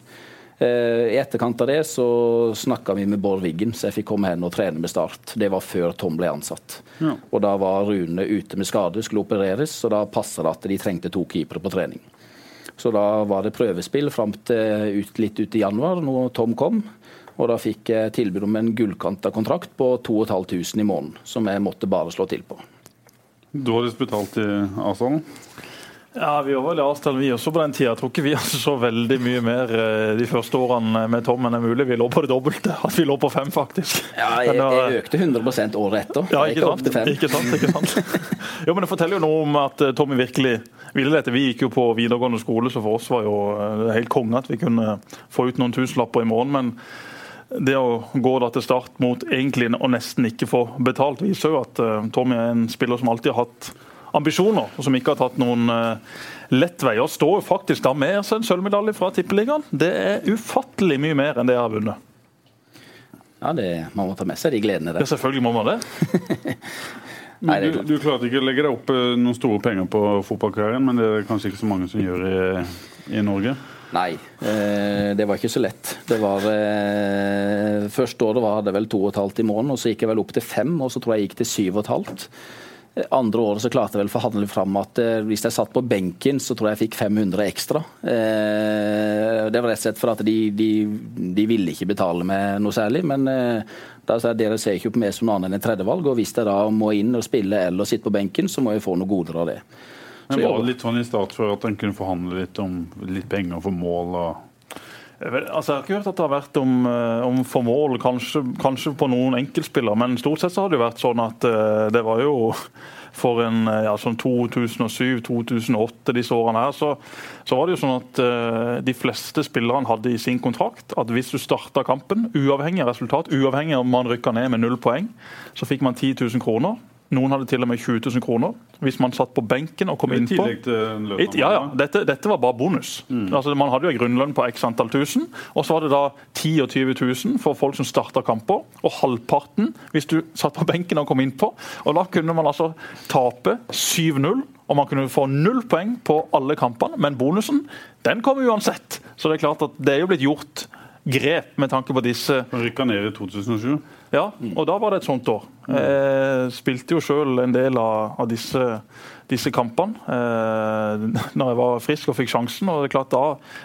Eh, I etterkant av det så snakka vi med Bård Wiggen, så jeg fikk komme hen og trene med Start. Det var før Tom ble ansatt. Ja. Og Da var Rune ute med skade, skulle opereres, så da passa det at de trengte to keepere på trening. Så da var det prøvespill fram til ut, litt ut i januar, når Tom kom. Og da fikk jeg tilbud om en gullkanta kontrakt på 2500 i måneden, som jeg måtte bare slå til på. Dårligst betalt i avstanden? Ja, Vi overlevde avstanden vi også på den tida. Jeg tror ikke vi altså så veldig mye mer eh, de første årene med Tom enn det er mulig. Vi lå på det dobbelte. At vi lå på fem, faktisk. Ja, jeg, jeg økte 100 året etter. Ja, ikke, sant? Ikke, sant? Ikke sant? jo, men Det forteller jo noe om at eh, Tommy virkelig ville dette. Vi gikk jo på videregående skole, så for oss var jo eh, det helt konge at vi kunne få ut noen tusenlapper i måneden. men det å gå da til start mot egentlig å nesten ikke få betalt, viser jo at Tommy er en spiller som alltid har hatt ambisjoner, og som ikke har tatt noen uh, lett vei. Og står faktisk da med seg en sølvmedalje fra Tippeligaen. Det er ufattelig mye mer enn det jeg har vunnet. Ja, det, Man må ta med seg de gledene der. Ja, selvfølgelig må man det. [laughs] men du, du klarte ikke å legge deg opp eh, noen store penger på fotballkarrieren, men det er kanskje ikke så mange som gjør i, i Norge? Nei, eh, det var ikke så lett. Det var, eh, Første året var det vel to og et halvt i måneden, og så gikk jeg vel opp til fem, og så tror jeg jeg gikk til syv og et halvt. Andre året så klarte jeg vel å forhandle fram at eh, hvis jeg satt på benken, så tror jeg jeg fikk 500 ekstra. Eh, det var rett og slett for at de, de, de ville ikke betale meg noe særlig. Men eh, da sa jeg dere ser ikke på meg som noe annet enn et tredjevalg. Og hvis jeg da må inn og spille eller sitte på benken, så må jeg få noe goder av det. Men Var det litt sånn i start for at en kunne forhandle litt om litt penger for mål? og Altså, jeg har ikke hørt at det har vært om, om formål, kanskje, kanskje, på noen enkeltspillere. Men stort sett så har det jo vært sånn at uh, det var jo for en ja, sånn 2007-2008, disse årene her, så, så, var det jo sånn at uh, de fleste spillerne hadde i sin kontrakt at hvis du starta kampen, uavhengig av resultat, uavhengig av om man rykka ned med null poeng, så fikk man 10 000 kroner. Noen hadde til og med 20 000 kroner hvis man satt på benken og kom innpå. Ja, ja. Dette, dette, var bare bonus. Mm. Altså, man hadde jo en grunnlønn på x antall tusen, og så var det da 10 og 20 000 for folk som starta kamper, og halvparten hvis du satt på benken og kom innpå. Og da kunne man altså tape 7-0 og man kunne få null poeng på alle kampene, men bonusen den kom uansett. Så det er klart at det er jo blitt gjort grep med tanke på disse Rykka ned i 2007? Ja, og da var det et sånt år. Jeg spilte jo sjøl en del av, av disse, disse, kampene eh, når jeg var frisk og fikk sjansen. og det er klart Da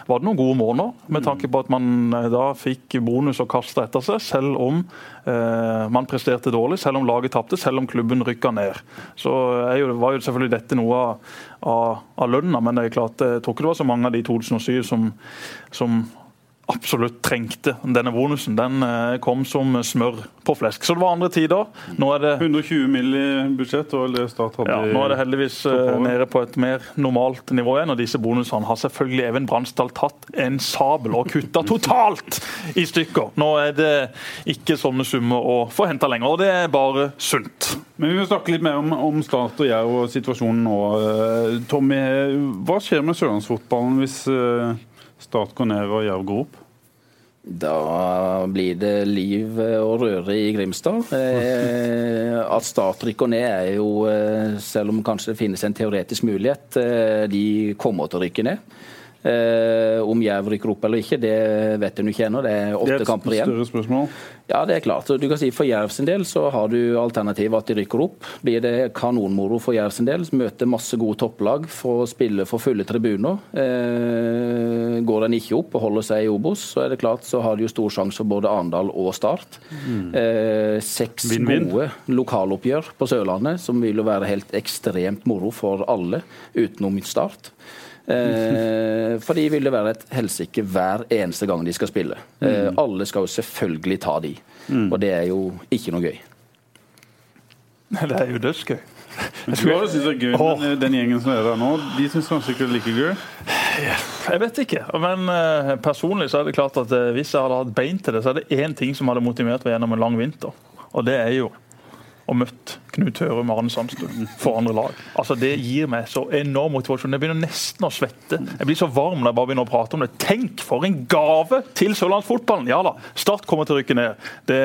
var det noen gode måneder, med tanke på at man eh, da fikk bonus og kasta etter seg, selv om eh, man presterte dårlig, selv om laget tapte, selv om klubben rykka ned. Så jeg, var jo selvfølgelig dette noe av, av, av lønna, men det er klart, jeg tror ikke det var så mange av de 2007 som, som absolutt trengte denne bonusen. Den eh, kom som smør på flesk. Så det var andre tider. Nå er det 120 mill. budsjett, og det Start hadde ja, Nå er det heldigvis uh, nede på et mer normalt nivå igjen. Og disse bonusene har selvfølgelig Even Bransdal tatt en sabel og kutta totalt i stykker. Nå er det ikke sånne summer å få henta lenger, og det er bare sunt. Men Vi vil snakke litt mer om, om Start og Jerv og situasjonen nå. Eh, Tommy, hva skjer med sørlandsfotballen hvis Start går ned og Jerv går opp? Da blir det liv og røre i Grimstad. Eh, at Start rykker ned er jo, eh, selv om kanskje det finnes en teoretisk mulighet, eh, de kommer til å rykke ned. Eh, om Jerv rykker opp eller ikke, det vet en ikke ennå. Det er åtte kamper igjen. Det er et større spørsmål. Ja, det er klart. Du kan si For Jerv sin del så har du alternativet at de rykker opp. Blir det kanonmoro for Jerv sin del, møter masse gode topplag, får spille for fulle tribuner. Eh, går den ikke opp og holder seg i Obos, så er det klart så har de jo stor sjanse for både Arendal og Start. Mm. Eh, seks Vin -vin. gode lokaloppgjør på Sørlandet, som vil jo være helt ekstremt moro for alle, utenom Start. Eh, for de vil det være et helsike hver eneste gang de skal spille. Eh, mm. Alle skal jo selvfølgelig ta de, mm. og det er jo ikke noe gøy. Det er jo dødsgøy. Jeg tror alle synes det er gøy, men eh, den gjengen som er der nå, de syns kanskje ikke det er like gøy? Jeg vet ikke. Men uh, personlig så er det klart at uh, hvis jeg hadde hatt bein til det, så er det én ting som hadde motivert meg gjennom en lang vinter. Og det er jo å møte Knut Hørum og Arne Sandstuen for andre lag. Altså Det gir meg så enorm motivasjon. Jeg begynner nesten å svette. Jeg blir så varm når jeg bare begynner å prate om det. Tenk for en gave til sørlandsfotballen! Ja da, Start kommer til å rykke ned. Det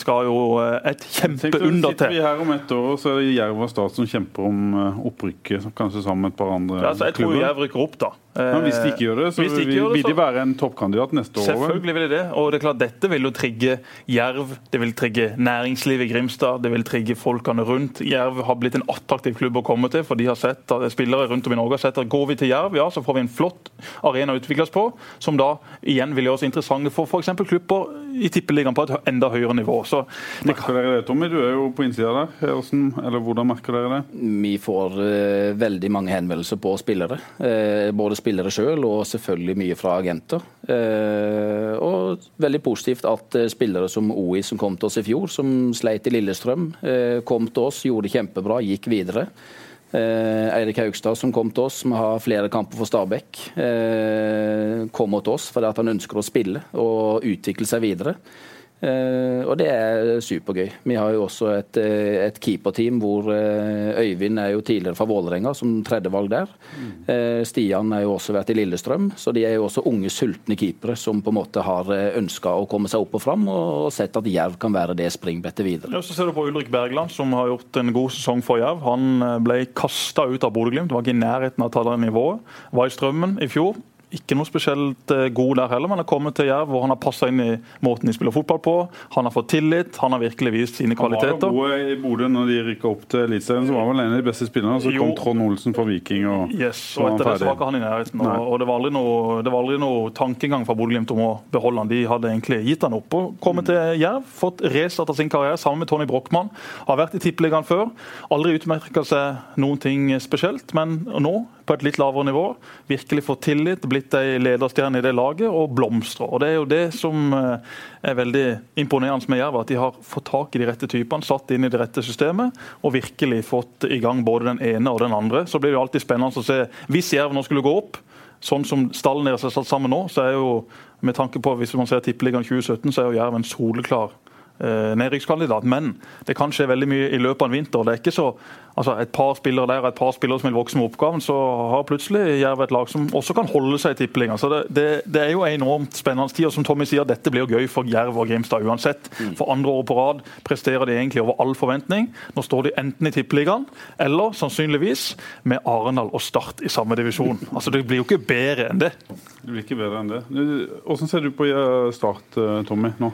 skal jo eh, et kjempeunder til. Sitter vi her om et år, så er det Jerv og Start som kjemper om eh, opprykket, kanskje sammen med et par andre ja, altså, jeg klubber. tror Jerv rykker opp, da. Men hvis de ikke gjør det, så de vil, vil de være en toppkandidat neste år? Selvfølgelig vil de det. Og det er klart, dette vil jo trigge Jerv, det vil trigge næringslivet i Grimstad, det vil trigge folkene rundt. Jerv har blitt en attraktiv klubb å komme til, for de har sett at spillere rundt om i Norge har sett at går vi til Jerv, ja, så får vi en flott arena å utvikle oss på, som da igjen vil gjøre oss interessante for f.eks. klubber i tippeligaen på et enda høyere nivå. Så merker dere det, Tommy? Du er jo på innsida der. Hvordan, eller hvordan merker dere det? Vi får uh, veldig mange henvendelser på spillere. Uh, både spillere sjøl og selvfølgelig mye fra agenter. Uh, og veldig positivt at spillere som OI som kom til oss i fjor, som sleit i Lillestrøm, kom til oss, gjorde det kjempebra, gikk videre. Eh, Eirik Haugstad som kom til oss, som har flere kamper for Stabæk, eh, kom til oss fordi han ønsker å spille og utvikle seg videre. Uh, og det er supergøy. Vi har jo også et, eh, et keeperteam hvor uh, Øyvind er jo tidligere fra Vålerenga som tredjevalg der. Stian har jo også vært i Lillestrøm, så de er jo også unge, sultne keepere som på en måte har ønska å komme seg opp og fram, og sett at Jerv kan være det springbrettet videre. Ja, så ser du på Ulrik Bergland, som har gjort en god sesong for Jerv. Han ble kasta ut av Bodø-Glimt, var ikke i nærheten av å ta det nivået. Var i Strømmen i fjor ikke noe spesielt eh, god der heller, men har kommet til Jerv hvor han har passa inn i måten de spiller fotball på. Han har fått tillit, han har virkelig vist sine kvaliteter. Han var jo god i Bodø når de rykka opp til Eliteserien, så var vel en av de beste spillerne. Så jo. kom Trond Olsen fra Viking, og yes, og etter det så var ikke han i nærheten. Og, og det, var noe, det, var aldri noe, tankegang fra Bodø-Glimt om å beholde han. De hadde egentlig gitt han opp og kommet til Jerv, fått restarta sin karriere sammen med Tony Brochmann. Har vært i Tippeligaen før. Aldri utmerka seg noen ting spesielt, men nå på et litt lavere nivå. Virkelig fått tillit, blitt ei lederstjerne i det laget og blomstra. Og Det er jo det som eh, er veldig imponerende med Jerv, at de har fått tak i de rette typene, satt inn i det rette systemet og virkelig fått i gang både den ene og den andre. Så blir det jo alltid spennende å se hvis Jerv nå skulle gå opp. Sånn som stallen deres er satt sammen nå, så er jo med tanke på hvis man ser Tippeligaen 2017, så er jo Jerv en soleklar nedrykkskandidat. Men det kan skje veldig mye i løpet av en vinter. Det er ikke så altså et par spillere der og et par spillere som vil vokse med oppgaven, så har plutselig Jerv et lag som også kan holde seg i tippeligaen. Så det, det, det, er jo en enormt spennende tid. Og som Tommy sier, dette blir gøy for Jerv og Grimstad uansett. Mm. For andre år på rad presterer de egentlig over all forventning. Nå står de enten i tippeligaen eller sannsynligvis med Arendal og Start i samme divisjon. [laughs] Altså Det blir jo ikke bedre enn det. Det blir ikke bedre enn det. Hvordan ser du på Start, eh, Tommy, nå?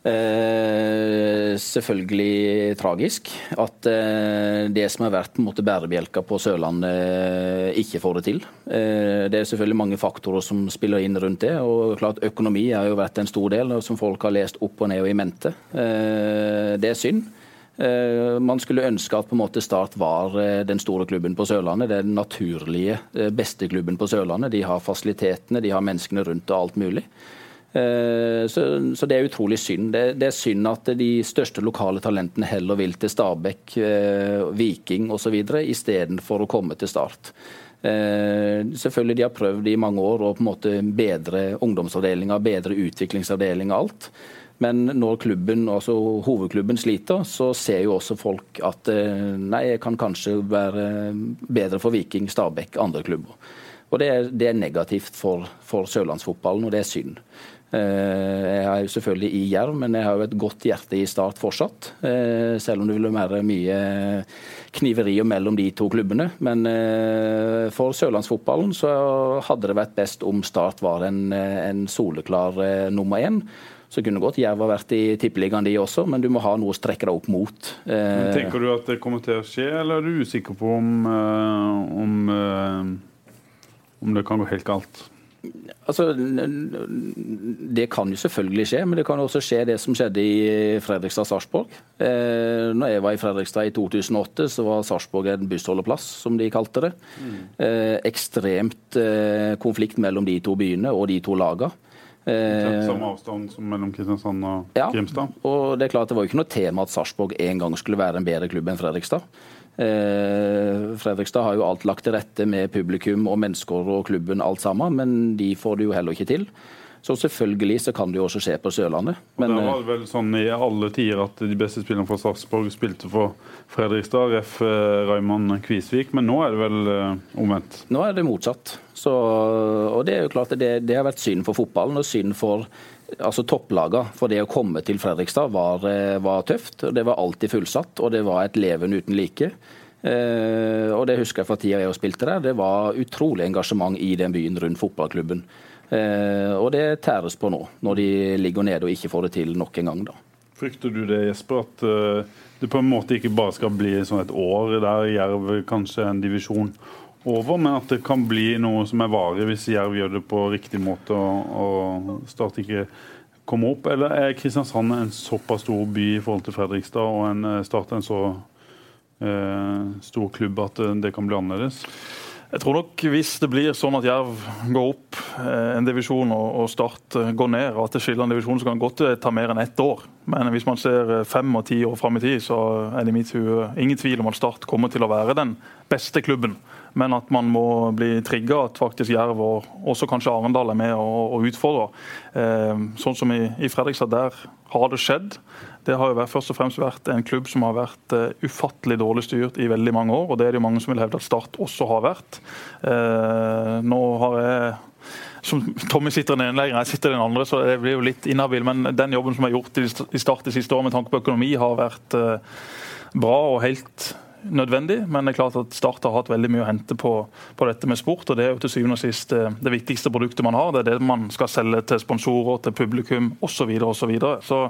Eh, selvfølgelig tragisk at eh, det som har vært bærebjelka på Sørlandet, eh, ikke får det til. Det er selvfølgelig mange faktorer som spiller inn rundt det. og klart Økonomi har jo vært en stor del, som folk har lest opp og ned og i mente. Det er synd. Man skulle ønske at på en måte Start var den store klubben på Sørlandet. Det den naturlige beste klubben på Sørlandet. De har fasilitetene, de har menneskene rundt og alt mulig. Eh, så, så, det er utrolig synd. Det, det, er synd at de største lokale talentene heller vil til Stabæk, eh, Viking osv. istedenfor å komme til Start. Eh, selvfølgelig De har prøvd i mange år å på en måte bedre ungdomsavdelinga, bedre utviklingsavdeling og alt. Men når klubben, altså hovedklubben sliter, så ser jo også folk at nei, jeg kan kanskje være bedre for Viking, Stabæk, andre klubber. Og Det er, det er negativt for, for sørlandsfotballen, og det er synd. Eh, jeg er jo selvfølgelig i Jerv, men jeg har jo et godt hjerte i Start fortsatt. Eh, selv om det vil være mye kniverier mellom de to klubbene. Men eh, for sørlandsfotballen så hadde det vært best om Start var en, en soleklar nummer én. Så kunne godt Jerv ha vært i tippeligaen de også, men du må ha noe å strekke deg opp mot. Men Tenker du at det kommer til å skje, eller er du usikker på om, om, om det kan gå helt galt? Altså, Det kan jo selvfølgelig skje, men det kan også skje det som skjedde i Fredrikstad-Sarpsborg. Eh, når jeg var i Fredrikstad i 2008, så var Sarpsborg en bussholdeplass, som de kalte det. Mm. Eh, ekstremt eh, konflikt mellom de to byene og de to lagene. Eh, samme avstand som mellom Kristiansand og ja, Grimstad? og Det er klart det var jo ikke noe tema at Sarpsborg en gang skulle være en bedre klubb enn Fredrikstad. Eh, Fredrikstad har jo alt lagt til rette med publikum og mennesker og klubben alt sammen, men de får det jo heller ikke til. Så selvfølgelig så kan det jo også skje på Sørlandet. Men, det var eh, vel sånn i alle tider at de beste spillerne fra Sarpsborg spilte for Fredrikstad, ref. Eh, Raymond Kvisvik, men nå er det vel omvendt? Nå er det motsatt. Så, og det er jo klart det, det har vært synd for fotballen og synd for altså topplagene for det å komme til Fredrikstad var, eh, var, tøft. Det var alltid fullsatt, og det var et leven uten like. Eh, og det husker jeg fra tida jeg spilte der. Det var utrolig engasjement i den byen rundt fotballklubben. Eh, og det tæres på nå, når de ligger nede og ikke får det til nok en gang. da. Frykter du det, Jesper, at uh, det på en måte ikke bare skal bli sånn et år der Jerv kanskje en divisjon over, men at det kan bli noe som er varig hvis Jerv gjør det på riktig måte og, Start ikke kommer opp? Eller er Kristiansand en såpass stor by i forhold til Fredrikstad og en eh, Start en så eh, stor klubb at det kan bli annerledes? Jeg tror nok hvis det blir sånn at Jerv går opp eh, en divisjon og Start eh, går ned, og at det skiller en divisjon, så kan det godt ta mer enn ett år. Men hvis man ser fem og ti år fram i tid, så er det i mitt hue ingen tvil om at Start kommer til å være den beste klubben men at man må bli trigga at faktisk Jerv og også kanskje Arendal er med og, og utfordrer. Eh, sånn som i, i, Fredrikstad, der har det skjedd. Det har jo vært, først og fremst vært en klubb som har vært uh, ufattelig dårlig styrt i veldig mange år, og det er det jo mange som vil hevde at Start også har vært. Eh, nå har jeg som Tommy sitter i den ene leiren, jeg sitter i den andre, så det blir jo litt inhabil. Men den jobben som er gjort i Start de siste årene med tanke på økonomi, har vært uh, bra og helt nødvendig, men det er klart at Start har hatt veldig mye å hente på, på, dette med sport. og Det er jo til syvende og sist eh, det viktigste produktet man har. Det er det man skal selge til sponsorer, til publikum osv. Så, videre, og så, videre. så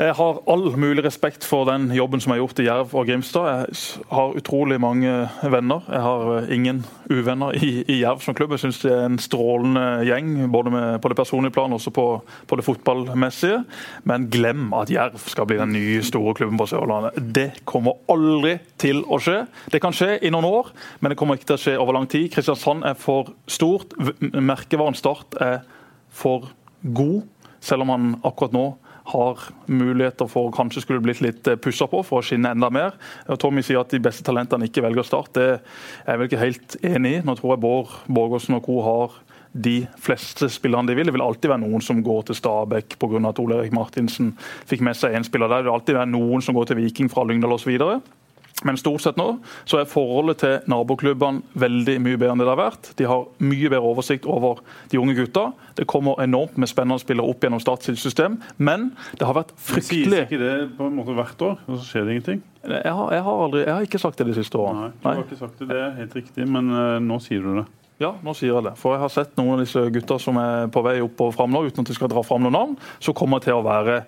jeg har all mulig respekt for den jobben som er gjort i Jerv og Grimstad. Jeg har utrolig mange venner. Jeg har eh, ingen uvenner i, i Jerv som klubb. Jeg syns det er en strålende gjeng, både med, på det personlige plan og på, på, det fotballmessige. Men glem at Jerv skal bli den nye store klubben på Sørlandet. Det kommer aldri til å skje. Det kan skje i noen år, men det kommer ikke til å skje over lang tid. Kristiansand er for stort. Merkevaren Start er for god, selv om han akkurat nå har muligheter for å kanskje skulle blitt litt eh, pussa på for å skinne enda mer. Tommy sier at de beste talentene ikke velger start. Det er jeg vel ikke helt enig i. Nå tror jeg Bård Borgersen og co. har de fleste spillerne de vil. Det vil alltid være noen som går til Stabæk pga. at Ole Erik Martinsen fikk med seg én spiller der. Det vil alltid være noen som går til Viking fra Lyngdal osv. Men stort sett nå så er forholdet til naboklubbene veldig mye bedre enn det det har vært. De har mye bedre oversikt over de unge gutta. Det kommer enormt med spennende spillere opp gjennom Starts system, men det har vært fryktelig Sies ikke det på en måte hvert år, og så skjer det ingenting? Jeg har, jeg har, aldri, jeg har ikke sagt det de siste årene. Nei, du har ikke sagt det, det er helt riktig, men uh, nå sier du det. Ja, nå sier jeg det. For jeg har sett noen av disse gutta som er på vei opp og fram nå, uten at de skal dra fram noen navn, som kommer til å være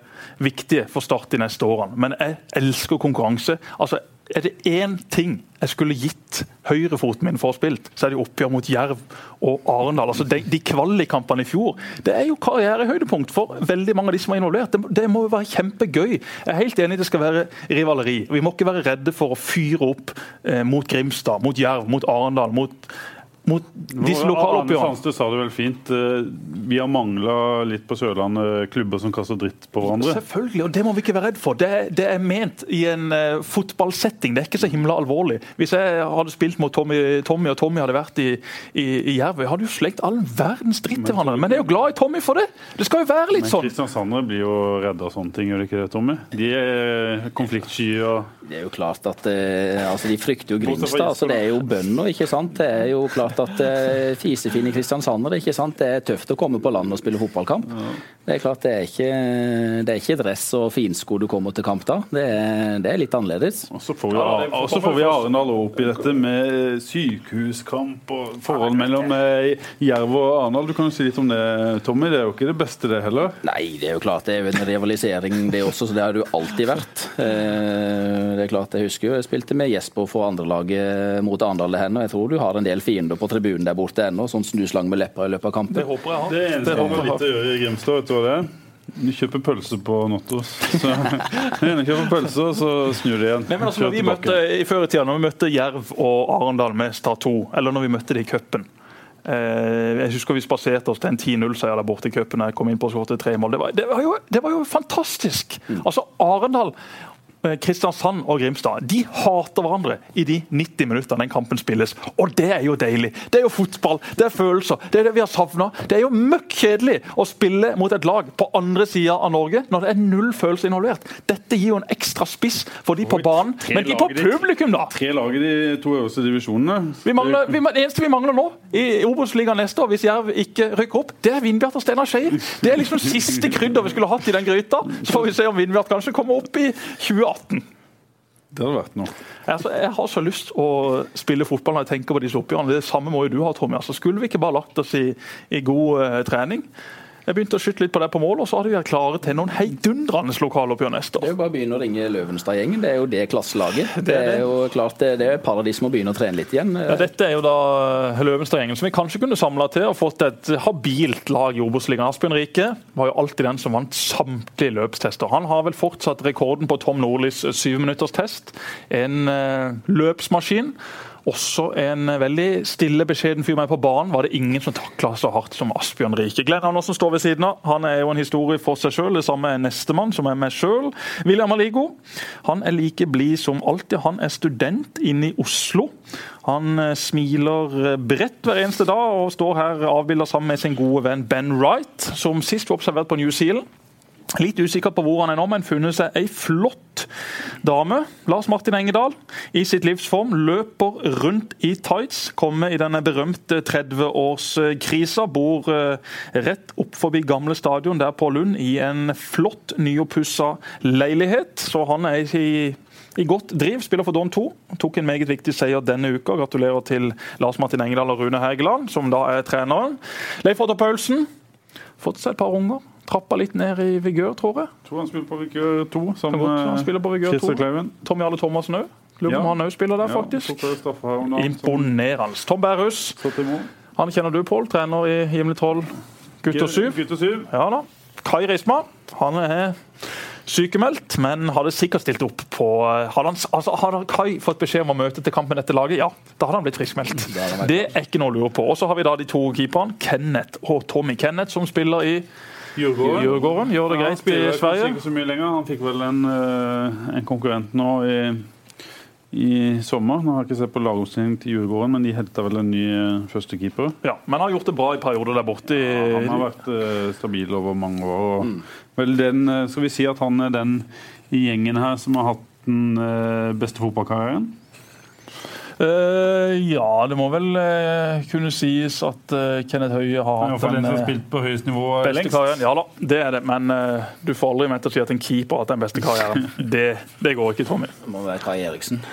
viktige for Start de neste årene. Men jeg elsker konkurranse. Altså, er det én ting jeg skulle gitt høyrefoten min for å spilt, så er det oppgjør mot Jerv og Arendal. Altså de, de kvalikkampene i fjor det er jo karrierehøydepunkt for veldig mange av de som er involvert. Det, det, må jo være kjempegøy. Jeg er helt enig det skal være rivaleri. Vi må ikke være redde for å fyre opp eh, mot Grimstad, mot Jerv, mot Arendal, mot mot disse lokaloppgjørene. Arne Sandstø sa det vel fint. Eh, vi har mangla litt på Sørlandet klubber som kaster dritt på hverandre. Selvfølgelig, og det må vi ikke være redd for. Det, det er ment i en uh, fotballsetting. Det er ikke så himla alvorlig. Hvis jeg hadde spilt mot Tommy, Tommy og Tommy hadde vært i, i, i Jerv, hadde jo slekt all verdens dritt til hverandre. Men jeg er jo glad i Tommy for det! Det skal jo være litt sånn. Men Kristiansandere blir jo redda av sånne ting, gjør de ikke det, Tommy? De er konfliktsky og Det er jo klart at uh, altså De frykter jo Grimstad. Altså, det er jo bønder, ikke sant. Det er jo klart at uh, Fisefin i Kristiansand, det er ikke sant. Det er tøft å komme på land og spille fotballkamp. Ja. Det er klart det er ikke, det er ikke dress og finsko du kommer til kamp da. Det er, det er litt annerledes. Og så får vi, ja, får vi Arendal opp i dette med sykehuskamp og forhold mellom eh, Jerv og Arendal. Du kan jo si litt om det, Tommy. Det er jo ikke det beste, det heller? Nei, det er jo klart det er en rivalisering det også, så det har det jo alltid vært. Uh, det er klart, Jeg husker jo jeg spilte med Jesper for andrelaget mot Arendal hender. jeg tror du har en del fiender på på tribunen der borte ennå, sånn snuslang med leppa i løpet av kampen. Det håper jeg har. Det eneste jeg har litt å gjøre i Grimstad, vet du hva det er? Du kjøper pølse på Nottos. Så [laughs] Når kjøper pølse, så snur de igjen. Men altså, når vi møtte, i Før i tida, når vi møtte Jerv og Arendal med Start 2, eller når vi møtte det i cupen eh, Jeg husker vi spaserte oss til en 10-0-seier der borte i cupen. Det var, det, det var jo fantastisk! Altså, Arendal Eh, Kristiansand og Grimstad de hater hverandre i de 90 minuttene den kampen spilles. Og det er jo deilig. Det er jo fotball, det er følelser. Det er det vi har savna. Det er jo møkk kjedelig å spille mot et lag på andre sida av Norge når det er null følelse involvert. Dette gir jo en ekstra spiss for de på banen, men de på publikum, da! Tre lag i de to øverste divisjonene. Vi mangler, vi, det eneste vi mangler nå i Obos-ligaen neste år, hvis Jerv ikke rykker opp, det er Vindbjart og Steinar Skeie. Det er liksom siste krydder vi skulle hatt i den gryta. Så får vi se om Vindbjart kanskje kommer opp i 2018. 2018. Det hadde vært noe. Altså, jeg har så lyst å spille fotball når jeg tenker på disse oppgjørene. Det samme må jo du ha, Tommy. Altså, skulle vi ikke bare lagt oss i, i god uh, trening? Jeg begynte å skyte litt på det på mål, og så hadde vi vært klare til noen heidundrende lokaloppgjør neste år. Det er jo bare å begynne å ringe Løvenstad-gjengen. Det er jo det klasselaget. Det, er, jo klart det, det er paradis med å begynne å trene litt igjen. Ja, dette er jo da Løvenstad-gjengen som vi kanskje kunne samla til og fått et habilt lag i Obos-ligaen. Asbjørn Rike var jo alltid den som vant samtlige løpstester. Han har vel fortsatt rekorden på Tom Nordlys syvminutterstest. En uh, løpsmaskin. Også en veldig stille, beskjeden fyr med på banen. Var det ingen som takla så hardt som Asbjørn Rike. Glenn Andersen står ved siden av. Han er jo en historie for seg sjøl. Det samme er nestemann, som er meg sjøl. William Aligo. Han er like blid som alltid. Han er student inne i Oslo. Han eh, smiler eh, bredt hver eneste dag og står her avbilda sammen med sin gode venn Ben Wright, som sist var observert på New Zealand. Litt usikker på hvor han er nå, men funnet seg ei flott dame. Lars Martin Engedal i sitt livsform løper rundt i tights. Kommer i denne berømte 30-årskrisa. Bor eh, rett opp forbi gamle stadion der på Lund i en flott, nyoppussa leilighet. Så han er i i godt driv. Spiller for Don 2. Tok en meget viktig seier denne uka. Gratulerer til Lars Martin Engedal og Rune Hergeland, som da er treneren. Leif Otto Paulsen. Fått seg et par unger trappa litt ned i vigør, tror jeg. Tror han spiller på vigør 2, sammen på vigør 2. Tommy Alle Thomassen òg. Lurer på om han òg spiller der, faktisk. Imponerende. Tom Bærhus. Han kjenner du, Pål. Trener i Gimle 12 gutter 7. Ja da. Kai Risma. Han er sykemeldt, men hadde sikkert stilt opp på Hadde, han, altså, hadde Kai fått beskjed om å møte til kampen dette laget, ja, da hadde han blitt friskmeldt. Det er ikke noe å lure på. Og så har vi da de to keeperne, Kenneth og Tommy. Kenneth som spiller i Djurgården. Djurgården gjør det greit i Sverige. Ikke så mye lenger. Han fikk vel en, eh, en konkurrent nå i, i sommer. Nå har jeg ikke sett på lagoppstillingen til Djurgården, men de henta vel en ny eh, førstekeeper. Ja, men han har gjort det bra i perioder der borte. Ja, han har vært uh, stabil over mange år. Mm. Vel, den, skal vi si at han er den i gjengen her som har hatt den beste fotballkarrieren? Uh, ja, det må vel uh, kunne sies at uh, Kenneth Høie har hatt den som har spilt på høyest nivå beste karrieren. Ja da, det er det. Men du får aldri meg å si at en keeper har hatt den beste karrieren. [laughs] det, det, går ikke, Tommy. Det må være Kai Eriksen.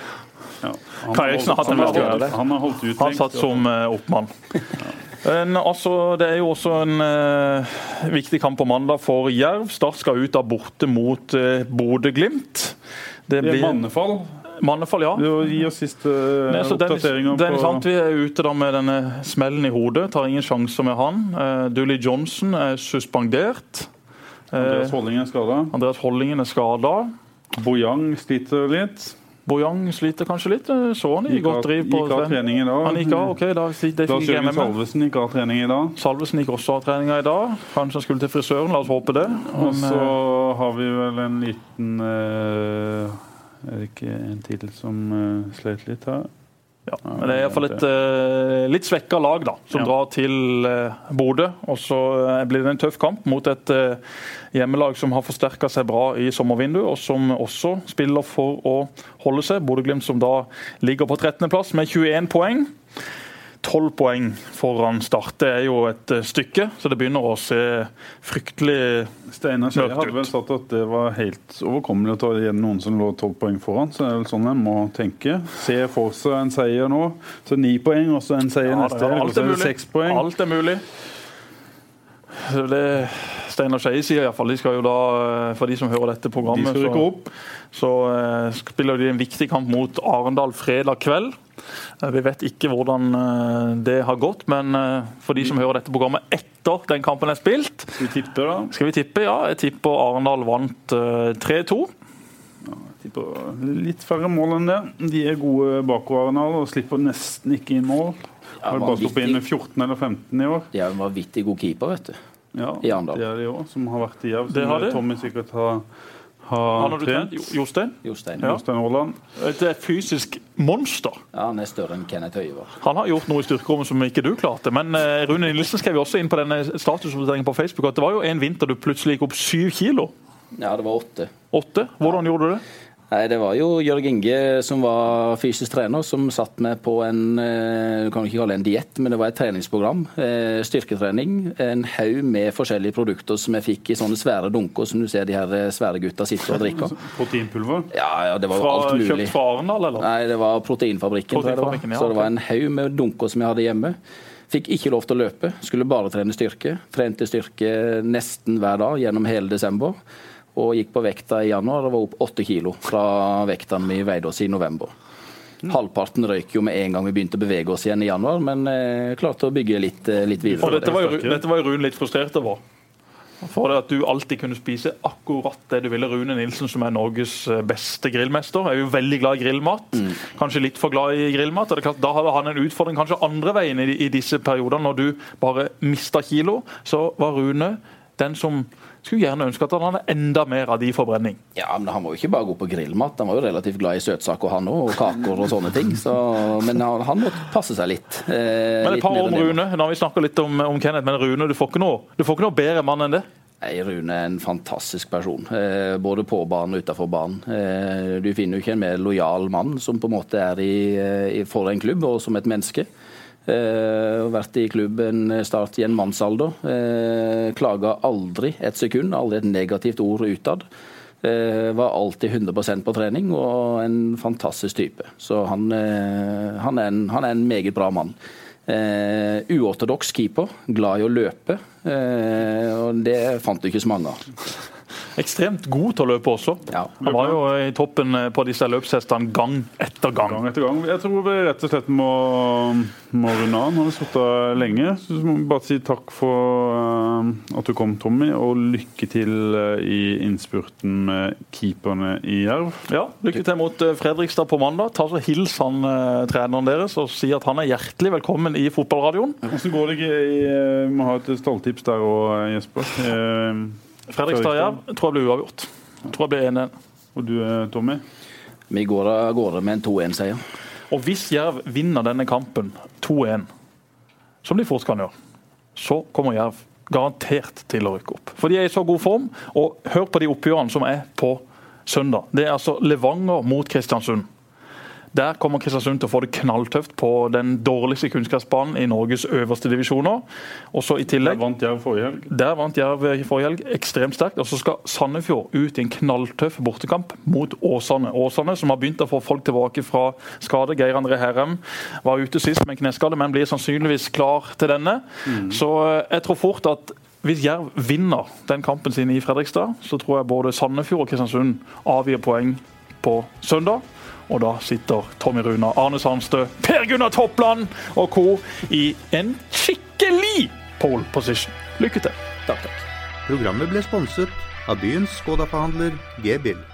Ja. Kai Eriksen har hatt den beste karrieren. Han har holdt ut Han satt som oppmann. En, altså, det er jo også en uh, viktig kamp på mandag for Jerv. Start skal ut av borte mot uh, Bodø-Glimt. Det, det er mannefall. Mannefall, ja. Gi oss siste Nei, oppdatering. Den, den, sant, vi er ute da med denne smellen i hodet. Tar ingen sjanser med han. Uh, Dooley Johnson er suspendert. Andreas Hollingen er skada. Andreas Hollingen er skada. Bojang sliter litt. Bojang sliter kanskje litt. Så han i godt driv på Gikk av trening i dag. Han gikk av, ok. Da, det Lars Jørgen Salvesen gikk av trening i dag. Salvesen gikk også av treninga i dag. Kanskje han skulle til frisøren, la oss håpe det. Og så har vi vel en liten uh er det ikke en tittel som uh, slet litt her? Ja, men Det er iallfall et uh, litt svekka lag da, som ja. drar til uh, Bodø. Og så blir det en tøff kamp mot et uh, hjemmelag som har forsterka seg bra i sommervinduet, og som også spiller for å holde seg. Bodø-Glimt som da ligger på 13.-plass med 21 poeng. 12 poeng foran Start. Det er jo et eh, stykke, så det begynner å se fryktelig Steinar Skei hadde vel sagt at det var helt overkommelig å ta igjen noen som lå 12 poeng foran. Så det er vel sånn en må tenke. Se for seg en seier nå, så ni poeng, og så en seier ja, neste år, og så seks poeng. Alt er mulig. Det Steinar Skeie sier iallfall. De skal jo da, eh, for de som hører dette programmet, de så, så uh, spiller de en viktig kamp mot Arendal fredag kveld. Uh, vi vet ikke hvordan uh, det har gått, men for de som hører dette programmet etter den kampen er spilt Skal vi tippe, da? Skal vi tippe, ja. Jeg tipper Arendal vant 3-2. Ja, tipper litt færre mål enn det. De er gode bakover Arendal og slipper nesten ikke inn mål. Har bare sluppet inn 14 eller 15 i år. De er en vanvittig god keeper, vet du. Ja, I Arendal. det er de òg, som har vært i Jerv. Det har de. Tommy sikkert har, har Han har trent? Jostein? Jostein. Ja. Jostein Aaland. Et fysisk monster. Ja, han er større enn Kenneth Høyvar. Han har gjort noe i styrkerommet som ikke du klarte. Men eh, Rune Nilsen skrev også inn på denne statusoppdateringen på Facebook at det var jo en vinter du plutselig gikk opp syv kilo. Ja, det var åtte. Åtte? Hvordan gjorde du det? Nei, Det var jo Jørg Inge som var fysisk trener, som satt meg på en eh, du kan ikke kalle det en diett, men det var et treningsprogram. eh, Styrketrening. En haug med forskjellige produkter som jeg fikk i sånne svære dunker som du ser de her eh, svære gutta sitter og drikker. [laughs] Proteinpulver? Ja, ja, det var jo alt mulig. kjøpt fra Arendal, eller? Nei, det var Proteinfabrikken. proteinfabrikken det var. Ja, Så det var en haug med dunker som jeg hadde hjemme. Fikk ikke lov til å løpe, skulle bare trene styrke. Trente styrke nesten hver dag gjennom hele desember. Og gikk på vekta i januar og var opp åtte kilo fra vekta vi veide oss i november. Halvparten røyk jo med en gang vi begynte å bevege oss igjen i januar, men eh, klarte å bygge litt, eh, litt videre. Og dette var, jo, dette var Rune litt frustrert over. For det at du alltid kunne spise akkurat det du ville. Rune Nilsen, som er Norges eh, beste grillmester, er jo veldig glad i grillmat. Kanskje litt for glad i grillmat. og det er klart, Da hadde han en utfordring kanskje andre veien i, i disse periodene. Når du bare mista kilo, så var Rune den som skulle gjerne ønske at han hadde enda mer av de forbrenning. Ja, men Han var jo ikke bare god på grillmat, han var jo relativt glad i søtsaker han òg, og kaker og sånne ting. Så, men han, han måtte passe seg litt. Eh, Men et par om. Rune. Nå har vi snakket litt om, om Kenneth, men Rune, du får ikke noe, du får ikke noe bedre mann enn det. Nei, Rune er en fantastisk person, eh, både på banen og utenfor banen. Eh, du finner jo ikke en mer lojal mann som på en måte er i, eh, i, for en klubb og som et menneske. Eh, og vært i klubben start i en mannsalder. Eh, Klaga aldri et sekund, aldri et negativt ord utad. Eh, var alltid 100% på trening og en fantastisk type. Så han, eh, han, er, en, han er en meget bra mann. Eh, uortodoks keeper, glad i å løpe. Eh, og det fant du ikke så mange av. Ekstremt god til å løpe også. Ja. Han var jo i toppen eh, på disse løpshestene gang etter gang. Gang etter gang. Jeg tror vi rett og slett må, må runde av. Nå har vi sittet lenge. Så må vi bare si takk for eh, at du kom, Tommy, og lykke til eh, i innspurten med keeperne i Jerv. Ja, Lykke til mot Fredrikstad på mandag. Ta så Hils han treneren deres og si at han er hjertelig velkommen i fotballradioen. Hvordan går det Vi må ha et stalltips der òg, Jesper. [laughs] Eh, Fredrikstad Jerv tror jeg blir uavgjort. Jeg tror jeg blir 1-1. Og du, eh, Tommy? Vi går av gårde med en 2-1-seier. Og hvis Jerv vinner denne kampen 2-1, som de fort kan gjøre, så kommer Jerv garantert til å rykke opp. For de er i så god form. Og hør på de oppgjørene som er på søndag. Det er altså Levanger mot Kristiansund. Der kommer Kristiansund til å få det knalltøft på den dårligste kunnskapsbanen i Norges øverste divisjoner. Også i tillegg, Der vant Jerv forrige helg. der vant Jerv i forrige helg ekstremt sterkt. Og så skal Sandefjord ut i en knalltøff bortekamp mot Åsane. Åsane som har begynt å få folk tilbake fra skade. Geir André Herrem var ute sist med kneskade, men blir sannsynligvis klar til denne. Så eh, jeg tror fort at hvis Jerv vinner den kampen sin i Fredrikstad, så tror jeg både Sandefjord og Kristiansund avgir poeng på søndag. Og da sitter Tommy Runa, Arne Sandstø, Per Gunnar Toppland og co. i en skikkelig pole position. Lykke til. Takk, takk. Programmet ble sponset av byens Skoda-forhandler G-Bill.